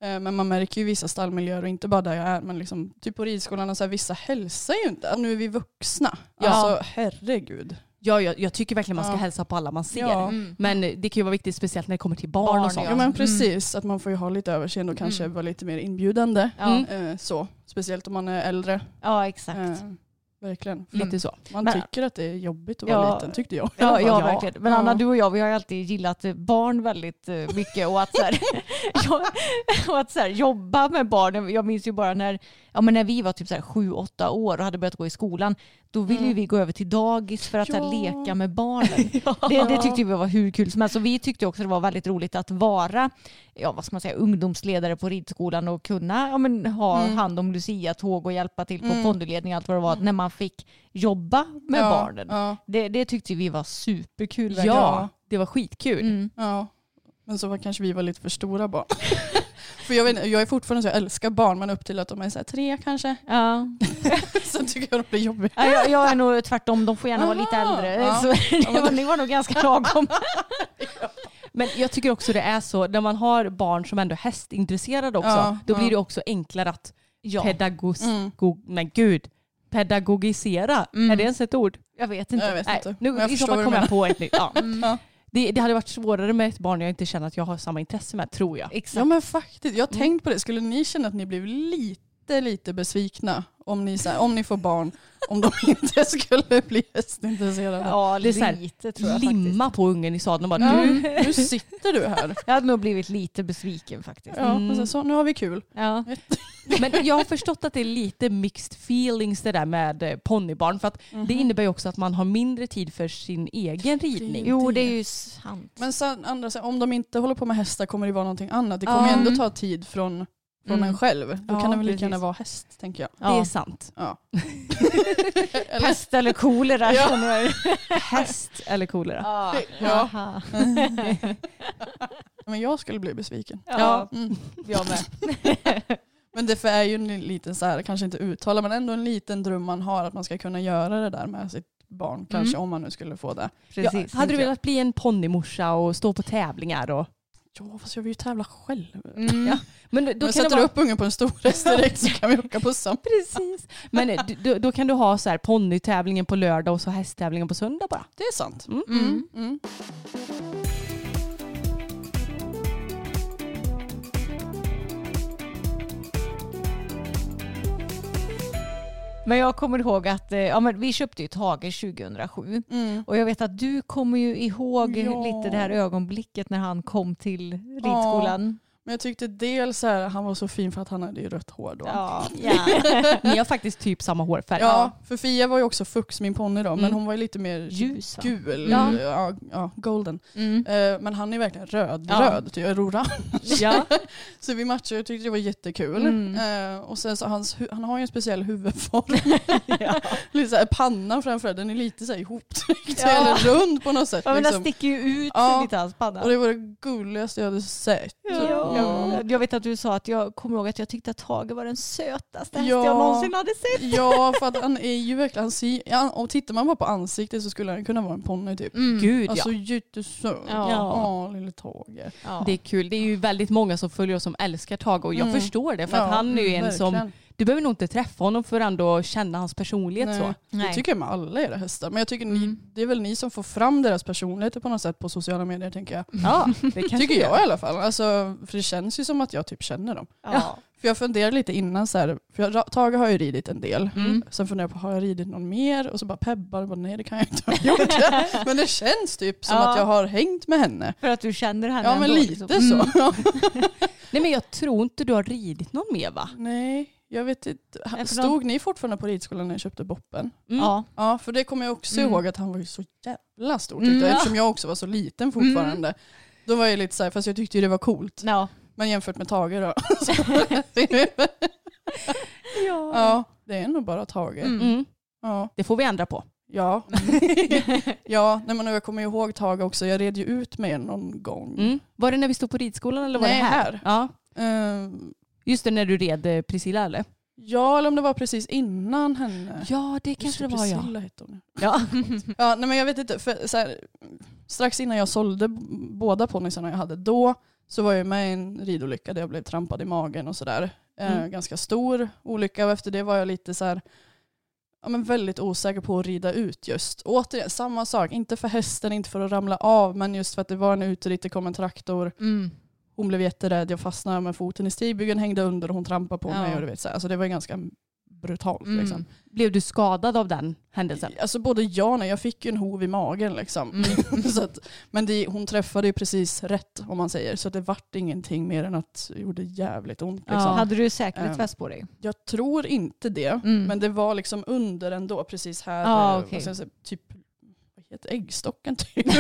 Eh, Men man märker ju vissa stallmiljöer och inte bara där jag är men liksom, typ på ridskolan, och så här, vissa hälsar ju inte. Nu är vi vuxna. Ja. Alltså herregud. Ja, jag, jag tycker verkligen man ska Ja. hälsa på alla man ser. Ja. Mm. Men det kan ju vara viktigt speciellt när det kommer till barn, Barn, och sånt. Ja, men Mm. precis, att man får ju ha lite överseende och kanske Mm. vara lite mer inbjudande. Ja. Mm. Eh, Så, speciellt om man är äldre. ja, exakt. Verkligen. Lite så. Man Men- tycker att det är jobbigt att Ja. vara liten, tyckte jag. Ja, ja, Ja. verkligen. Men Ja. Anna, du och jag, vi har ju alltid gillat barn väldigt eh, mycket och att, så här, och att så här, jobba med barn. Jag minns ju bara när, ja, men när vi var typ så här, sju, åtta år och hade börjat gå i skolan, då ville Mm. vi gå över till dagis för att så här, Ja. leka med barnen. Det, det tyckte vi var hur kul som helst. Så vi tyckte också det var väldigt roligt att vara ja, vad ska man säga, ungdomsledare på ridskolan och kunna ja, men, ha Mm. hand om Lucia-tåg och hjälpa till på Mm. ponduledning och allt vad det var när man fick jobba med ja, barnen. Ja, Det, det tyckte vi var superkul. verkligen. Ja, det var skitkul. Mm. ja. Men så var kanske vi var lite för stora barn. för jag, vet, jag är fortfarande så jag älskar barn men upp till att de är så här, tre kanske. Ja. Sen tycker jag de blir jobbiga. Ja, jag, jag är nog tvärtom, de får gärna vara lite äldre. Ja. Så det var, ni var nog ganska lagom. Men jag tycker också det är så, när man har barn som ändå är hästintresserade också, Ja, då ja. blir det också enklare att Ja. pedagogik, Mm. men gud, Pedagogisera, Mm. är det ens ett ord? Jag vet inte. Jag vet Nej, inte. nu Men jag i så fall kommer jag på ett nytt. Ja. Ja. Det, det hade varit svårare med ett barn jag inte känner att jag har samma intresse med, tror jag. Exakt. Ja men faktiskt, jag har Mm. tänkt på det. Skulle ni känna att ni blev lite, lite besvikna om ni, så här, om ni får barn, om de inte skulle bli hästintresserade? Ja, Det är så här, lite tror jag Limma på ungen i sadeln och bara Ja, du. nu sitter du här. faktiskt. Jag hade nog blivit lite besviken faktiskt. Ja, Mm. sen så, nu har vi kul. Ja. Men jag har förstått att det är lite mixed feelings det där med eh, ponnybarn. För att Mhm. det innebär ju också att man har mindre tid för sin egen ridning. Jo, det är ju sant. Men sen, andra om de inte håller på med hästar kommer det vara någonting annat. Det kommer Ja. ju ändå ta tid från, från Mm. en själv. Då Ja, kan det väl lika gärna vara häst, tänker jag. Det är Ja. sant. Ja. Eller, Pest eller kolera Ja. Häst eller kolera. Ja. Ja. Men jag skulle bli besviken. Ja, Mm. jag med. Men det är ju en liten, så här, kanske inte uttala, men ändå en liten dröm man har att man ska kunna göra det där med sitt barn. Kanske om man nu skulle få det. Ja, Precis. hade du velat bli en ponnymorsa och stå på tävlingar? Och... Ja, fast jag vill ju tävla själv. Mm. Ja. Men då, Då det sätter vara... upp ungen på en stor häst direkt så kan vi åka på samma. Precis. Men eh, då, då kan du ha så här ponnytävlingen på lördag och så hästtävlingen på söndag bara. Det är sant. Mm. Men jag kommer ihåg att eh, ja, men vi köpte ju Tage 2007 Mm. och jag vet att du kommer ju ihåg Ja. lite det här ögonblicket när han kom till ridskolan. Men jag tyckte dels så här, han var så fin för att han hade ju rött hår då. Ja. Ni har faktiskt typ samma hårfärg. Ja, för Fia var ju också Fux, min ponny då, men Mm. hon var ju lite mer Ljus, gul. Ja. Ja. Ja, golden. Mm. Eh, men han är verkligen röd, Ja. röd, typ, orange. Ja. Så vi matchade och tyckte det var jättekul. Mm. Eh, och sen så hans, han har ju en speciell huvudform. lite så här, pannan framför den är lite så här ihoptryckt Ja. eller rund på något sätt. Ja, men den liksom. sticker ju ut Ja. lite hans panna. Och det var det gulligaste jag hade sett. Ja. Ja. Jag vet att du sa att jag kommer ihåg att jag tyckte att Tage var den sötaste häst Ja. jag någonsin hade sett. Ja, för att han är ju verkligen, han och tittar man bara på ansiktet så skulle han kunna vara en ponny typ. Mm. Gud Alltså ja. jättesöt. Ja. Ja, lille Tage. Ja. Det är kul. Det är ju väldigt många som följer oss som älskar Tage och jag Mm. förstår det. För Ja, att han är ju en som, verkligen. Du behöver nog inte träffa honom för att ändå känna hans personlighet Nej. så. Det Nej. tycker jag med alla era hästar. Men jag tycker ni, Mm. det är väl ni som får fram deras personligheter på något sätt på sociala medier tänker jag. Ja, det Tycker det jag i alla fall. Alltså, för det känns ju som att jag typ känner dem. Ja. För jag funderar lite innan så här, för jag, Tage har ju ridit en del. Mm. Sen funderar jag på, har jag ridit någon mer? Och så bara pebbar, och bara, nej det kan jag inte ha gjort. men det känns typ som Ja. att jag har hängt med henne. För att du känner henne Ja men ändå, lite liksom. så. Mm. Nej men jag tror inte du har ridit någon mer va? nej, jag vet inte. Stod ni fortfarande på ridskolan när jag köpte boppen? Mm. Ja. Ja, för det kommer jag också Mm. ihåg att han var ju så jävla stor Mm, tyckte jag, ja. eftersom jag också var så liten fortfarande. Då var jag lite såhär, fast jag tyckte ju det var coolt. Ja. Men jämfört med Tage då. ja, det är nog bara Tage. Mm. Mm. Ja. Det får vi ändra på. Ja. ja, nej, men jag kommer ihåg Tage också. Jag red ju ut med någon gång. Mm. Var det när vi stod på ridskolan eller var Nej, det här? här. Ja. Ehm, Just det, när du red eh, Priscilla eller? ja, eller om det var precis innan henne. Ja, det kanske det var ja. Priscilla hette hon. ja. Ja, nej, men jag vet inte. För, här, strax innan jag sålde båda ponnysarna jag hade då så var jag med i en ridolycka där jag blev trampad i magen och sådär. Eh, Mm. ganska stor olycka och efter det var jag lite så här, ja, men väldigt osäker på att rida ut just. Återigen, samma sak. Inte för hästen, inte för att ramla av, men just för att det var en uteritt, det kom en traktor. Mm. Hon blev jätterädd, jag fastnade med foten i stigbygeln, hängde under och hon trampade på Ja. mig. Och du vet, så. Alltså, det var ganska brutalt. Mm. Liksom. Blev du skadad av den händelsen? Alltså både ja och nej, jag fick ju en hov i magen liksom. Mm. så att, men det, hon träffade ju precis rätt om man säger. Så det vart ingenting mer än att det gjorde jävligt ont. Liksom. Ja. Hade du säkerhetsväst på dig? Jag tror inte det, Mm. men det var liksom under ändå, precis här. Ja, eh, jag säga, typ, heter äggstocken typ?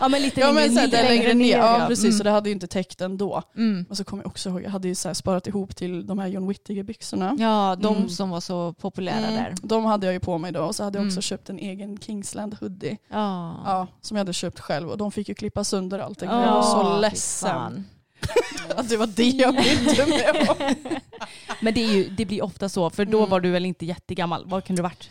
Ja men lite ja men längre det är längre ner, ja precis. Mm. Så det hade ju inte täckt ändå. Mm. Och så kommer jag också ihåg, jag hade ju så sparat ihop till de här John Whittiger-byxorna. Ja, de Mm. som var så populära Mm, där. De hade jag ju på mig då och så hade jag också Mm. köpt en egen Kingsland hoodie. Ja. Ja, som jag hade köpt själv och de fick ju klippa sönder allting. Ja, jag var så ledsen att det var det jag bytte med om. Men det, är ju, det blir ofta så, för då Mm. var du väl inte jättegammal? Vad kan du ha varit?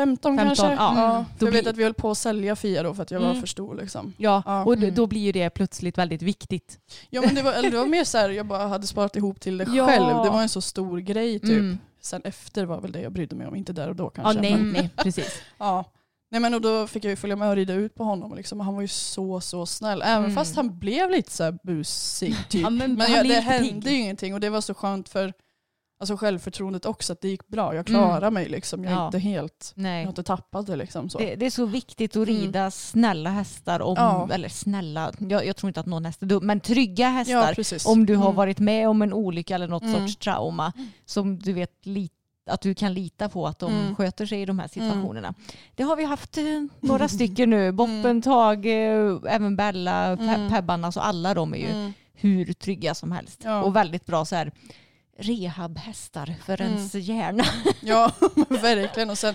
15, 15, kanske. ja. Ja, för Då jag vet att vi höll på att sälja Fia då för att jag var Mm. för stor. Liksom. Ja, Ja. och Mm. då blir ju det plötsligt väldigt viktigt. Ja, men det, var, eller det var mer så här, jag bara hade sparat ihop till det Ja. själv. Det var en så stor grej typ. Mm. sen efter var väl det jag brydde mig om, inte där och då Ja, kanske. nej, men, nej, precis. ja. Nej men och då fick jag ju följa med och rida ut på honom. Liksom. Han var ju så så snäll. Även Mm. fast han blev lite så busig typ. Ja, men men ja, blir det hände ju ingenting och det var så skönt för alltså, självförtroendet också att det gick bra. Jag klarade mig liksom. Jag är Ja. inte helt, jag Nej. har inte tappat det liksom. Så. Det, det är så viktigt att rida snälla hästar, om, Ja. eller snälla, jag, jag tror inte att någon häst är dum, men trygga ja hästar. precis. om du har Mm. varit med om en olycka eller något Mm. sorts trauma som du vet lit, att du kan lita på att de Mm. sköter sig i de här situationerna. Det har vi haft eh, några stycken nu. Boppen, Tage, eh, även Bella, Mm. Pebban, alltså alla de är ju Mm. hur trygga som helst. Ja. Och väldigt bra så här rehabhästar för Mm. ens hjärna. Ja, verkligen. Och sen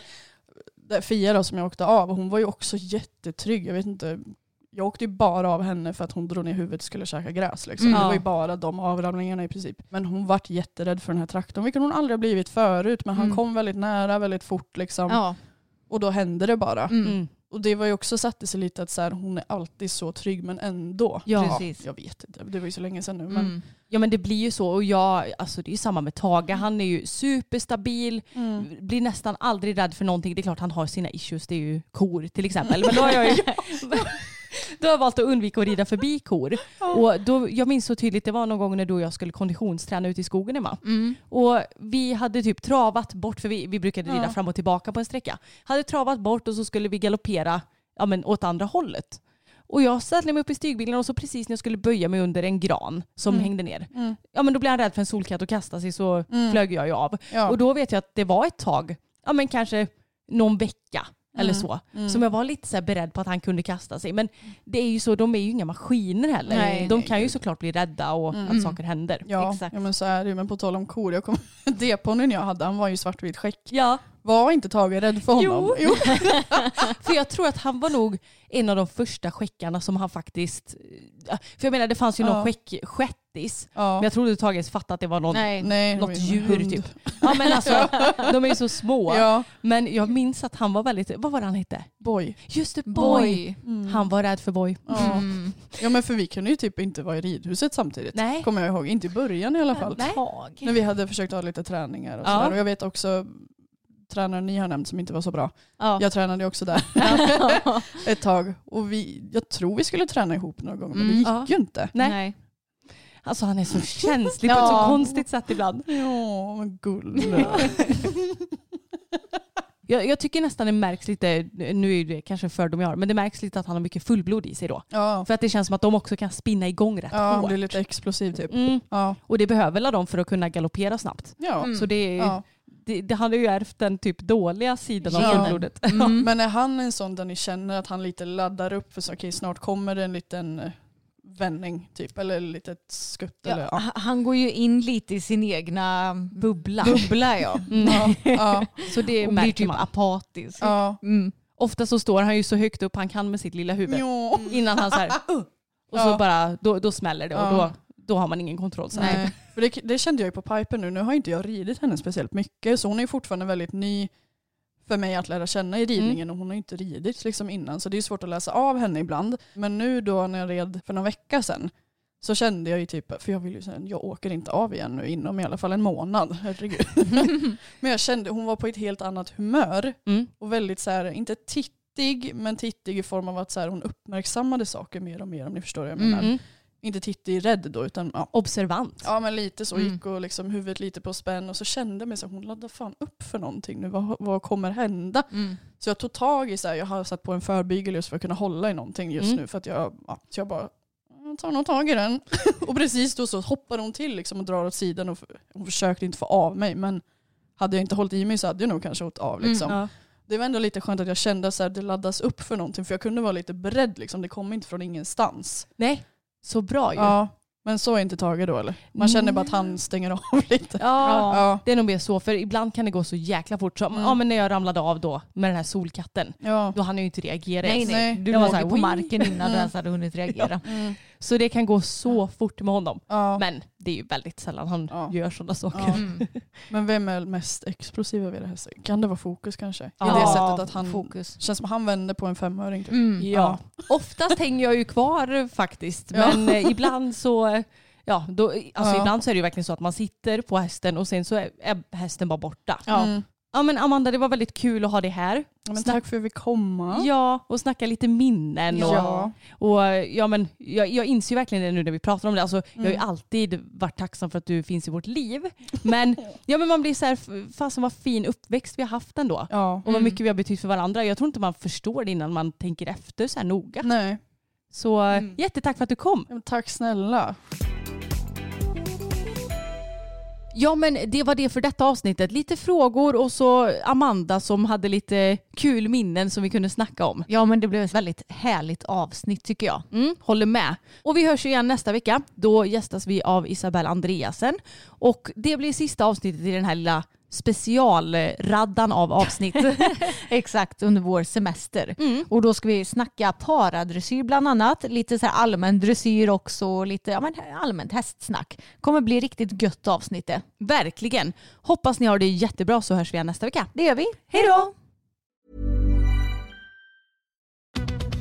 Fia då, som jag åkte av, hon var ju också jättetrygg. Jag vet inte, jag åkte ju bara av henne för att hon drog ner huvudet och skulle käka gräs. Liksom. Mm. Det var ju bara de avramlingarna i princip. Men hon vart jätterädd för den här traktorn, vilket hon aldrig blivit förut. Men han Mm. kom väldigt nära, väldigt fort liksom. Ja. Och då hände det bara. Mm. Mm. Och det var ju också satte sig lite att så här, hon är alltid så trygg men ändå. Ja. Precis. Jag vet inte, det var ju så länge sedan nu. Men, Mm. Ja men det blir ju så och jag, alltså det är ju samma med Tage, han är ju superstabil, Mm. blir nästan aldrig rädd för någonting. Det är klart han har sina issues, det är ju kor till exempel. Men då har jag ju då har valt att undvika att rida förbi kor. Och då, jag minns så tydligt, det var någon gång när du och jag skulle konditionsträna ute i skogen Emma. Mm. Och vi hade typ travat bort, för vi, vi brukade rida Ja. fram och tillbaka på en sträcka. Hade travat bort och så skulle vi galoppera ja, men åt andra hållet. Och jag ställde mig upp i stygbilen och så precis när jag skulle böja mig under en gran som Mm. hängde ner. Mm. Ja men då blev han rädd för en solkatt och kastade sig så Mm. flög jag ju av. Ja. Och då vet jag att det var ett tag, ja men kanske någon vecka eller Mm. så. Mm. Som jag var lite så här beredd på att han kunde kasta sig. Men det är ju så, de är ju inga maskiner heller. Nej, de nej, kan ju såklart bli rädda och Mm. att saker händer. Ja, Exakt. ja men så är det ju. Men på tal om kor, jag kom, deponnyn jag hade, han var ju svartvit skäck. Ja, Var inte Tage rädd för honom? Jo. för jag tror att han var nog en av de första skäckarna som han faktiskt... ja, För jag menar det fanns ju någon Ja. skäck, skättis. Ja. Men jag trodde Tages fattade att det var någon, Nej. Nej, något djur hund. typ. Ja men alltså, de är ju så små. Ja, Men jag minns att han var väldigt, vad var det han hette? boy. Just det, Boy. Boy. Mm. Han var rädd för Boy. Ja. Mm. ja men för vi kunde ju typ inte vara i ridhuset samtidigt. Nej. Kommer jag ihåg, inte i början i alla fall. Nej. När vi hade försökt ha lite träningar och Ja. sådär. Och jag vet också tränaren ni har nämnt som inte var så bra. Ja. Jag tränade också där ett tag. Och vi, jag tror vi skulle träna ihop några gånger men det Mm. gick Ja. ju inte. Nej. Nej. Alltså han är så känslig på ett så Ja. konstigt sätt ibland. Ja men gulle. Jag, jag tycker nästan det märks lite, nu är det kanske en fördom jag har, men det märks lite att han har mycket fullblod i sig då. Ja, För att det känns som att de också kan spinna igång rätt ja hårt. blir lite explosiv typ. Mm. Ja. Och det behöver väl de för att kunna galoppera snabbt. Ja. Mm. Så det, är, ja. Det, det han har ju ärvt den typ dåliga sidan av Ja. fullblodet. Mm. Men är han en sån där ni känner att han lite laddar upp för så okej snart kommer det en liten eh, vändning typ eller lite ett skutt eller Ja, ja. h- Han går ju in lite i sin egna Bubbla. bubbla ja. Mm. Ja, ja, Så det blir typ man. apatisk. ja. Mm. Ofta så står han ju så högt upp han kan med sitt lilla huvud. Jo. Innan han så här, "Uh", och så Ja. bara, då, då smäller det och Ja. då, då har man ingen kontroll. Så här. Nej. För det, det kände jag ju på Piper nu. Nu har inte jag ridit henne speciellt mycket så hon är ju fortfarande väldigt ny för mig att lära känna i ridningen och hon har ju inte ridit liksom innan så det är svårt att läsa av henne ibland. Men nu då när jag red för någon vecka sedan så kände jag ju typ, för jag vill ju säga, jag åker inte av igen nu inom i alla fall en månad. Herregud. men jag kände, hon var på ett helt annat humör Mm. och väldigt så här, inte tittig, men tittig i form av att så här, hon uppmärksammade saker mer och mer om ni förstår vad jag menar. Mm. Inte tittig rädd då utan ja, Observant. Ja men lite så Mm. gick och liksom huvudet lite på spänn och så kände jag mig så hon laddar fan upp för någonting nu. Vad, vad kommer hända? Mm. Så jag tog tag i så här, jag har satt på en förbygel just för att kunna hålla i någonting just Mm. nu för att jag, ja, så jag bara jag tar nog tag i den. och precis då så hoppar hon till liksom och drar åt sidan och hon försökte inte få av mig men hade jag inte hållit i mig så hade jag nog kanske åkt av Mm, liksom. Ja. Det var ändå lite skönt att jag kände att det laddas upp för någonting för jag kunde vara lite beredd liksom. Det kom inte från ingenstans. Nej, så bra ju. Ja, men så är inte Tage då eller? Man känner bara att han stänger av lite. Ja, Ja. det är nog mer så. För ibland kan det gå så jäkla fort. Som, Mm. ja, men när jag ramlade av då med den här solkatten. Ja. Då hann jag ju inte reagera Nej nej, du Jag var låg så här, ju på marken innan du ens hade hunnit reagera. Mm. Så det kan gå så fort med honom. Ja. Men det är ju väldigt sällan han Ja. gör sådana saker. Ja. Mm. Men vem är mest explosiv av era hästar? Kan det vara Fokus kanske? I Ja, det sättet att han Fokus. känns som att han vänder på en femöring. Typ. Mm. Ja. Oftast hänger jag ju kvar faktiskt. Ja. Men eh, ibland så ja, då, alltså Ja. ibland så är det ju verkligen så att man sitter på hästen och sen så är, är hästen bara borta. Ja. Mm. Ja men Amanda det var väldigt kul att ha dig här. Ja, Men tack för att vi fick komma. Ja, och snacka lite minnen. Och, Ja. och ja, men jag, jag inser ju verkligen det nu när vi pratar om det. Alltså, Jag har Mm. ju alltid varit tacksam för att du finns i vårt liv. Men, ja, men man blir så här, fasen vad fin uppväxt vi har haft ändå. Ja. Och vad mycket vi har betytt för varandra. Jag tror inte man förstår det innan man tänker efter så här noga. Nej. Så Mm. jättetack för att du kom. Ja, Tack snälla. Ja men det var det för detta avsnittet. Lite frågor och så Amanda som hade lite kul minnen som vi kunde snacka om. ja men det blev ett väldigt härligt avsnitt tycker jag. Mm, håller med. Och vi hörs igen nästa vecka. Då gästas vi av Isabelle Andreasen. Och det blir sista avsnittet i den här lilla specialraddan av avsnitt. Exakt under vår semester. Mm. Och då ska vi snacka paradressyr bland annat. Lite så här allmän dressyr också. Lite ja, men allmänt hästsnack. Kommer bli riktigt gött avsnitt det. Verkligen. Hoppas ni har det jättebra så hörs vi igen nästa vecka. Det gör vi. Hej då!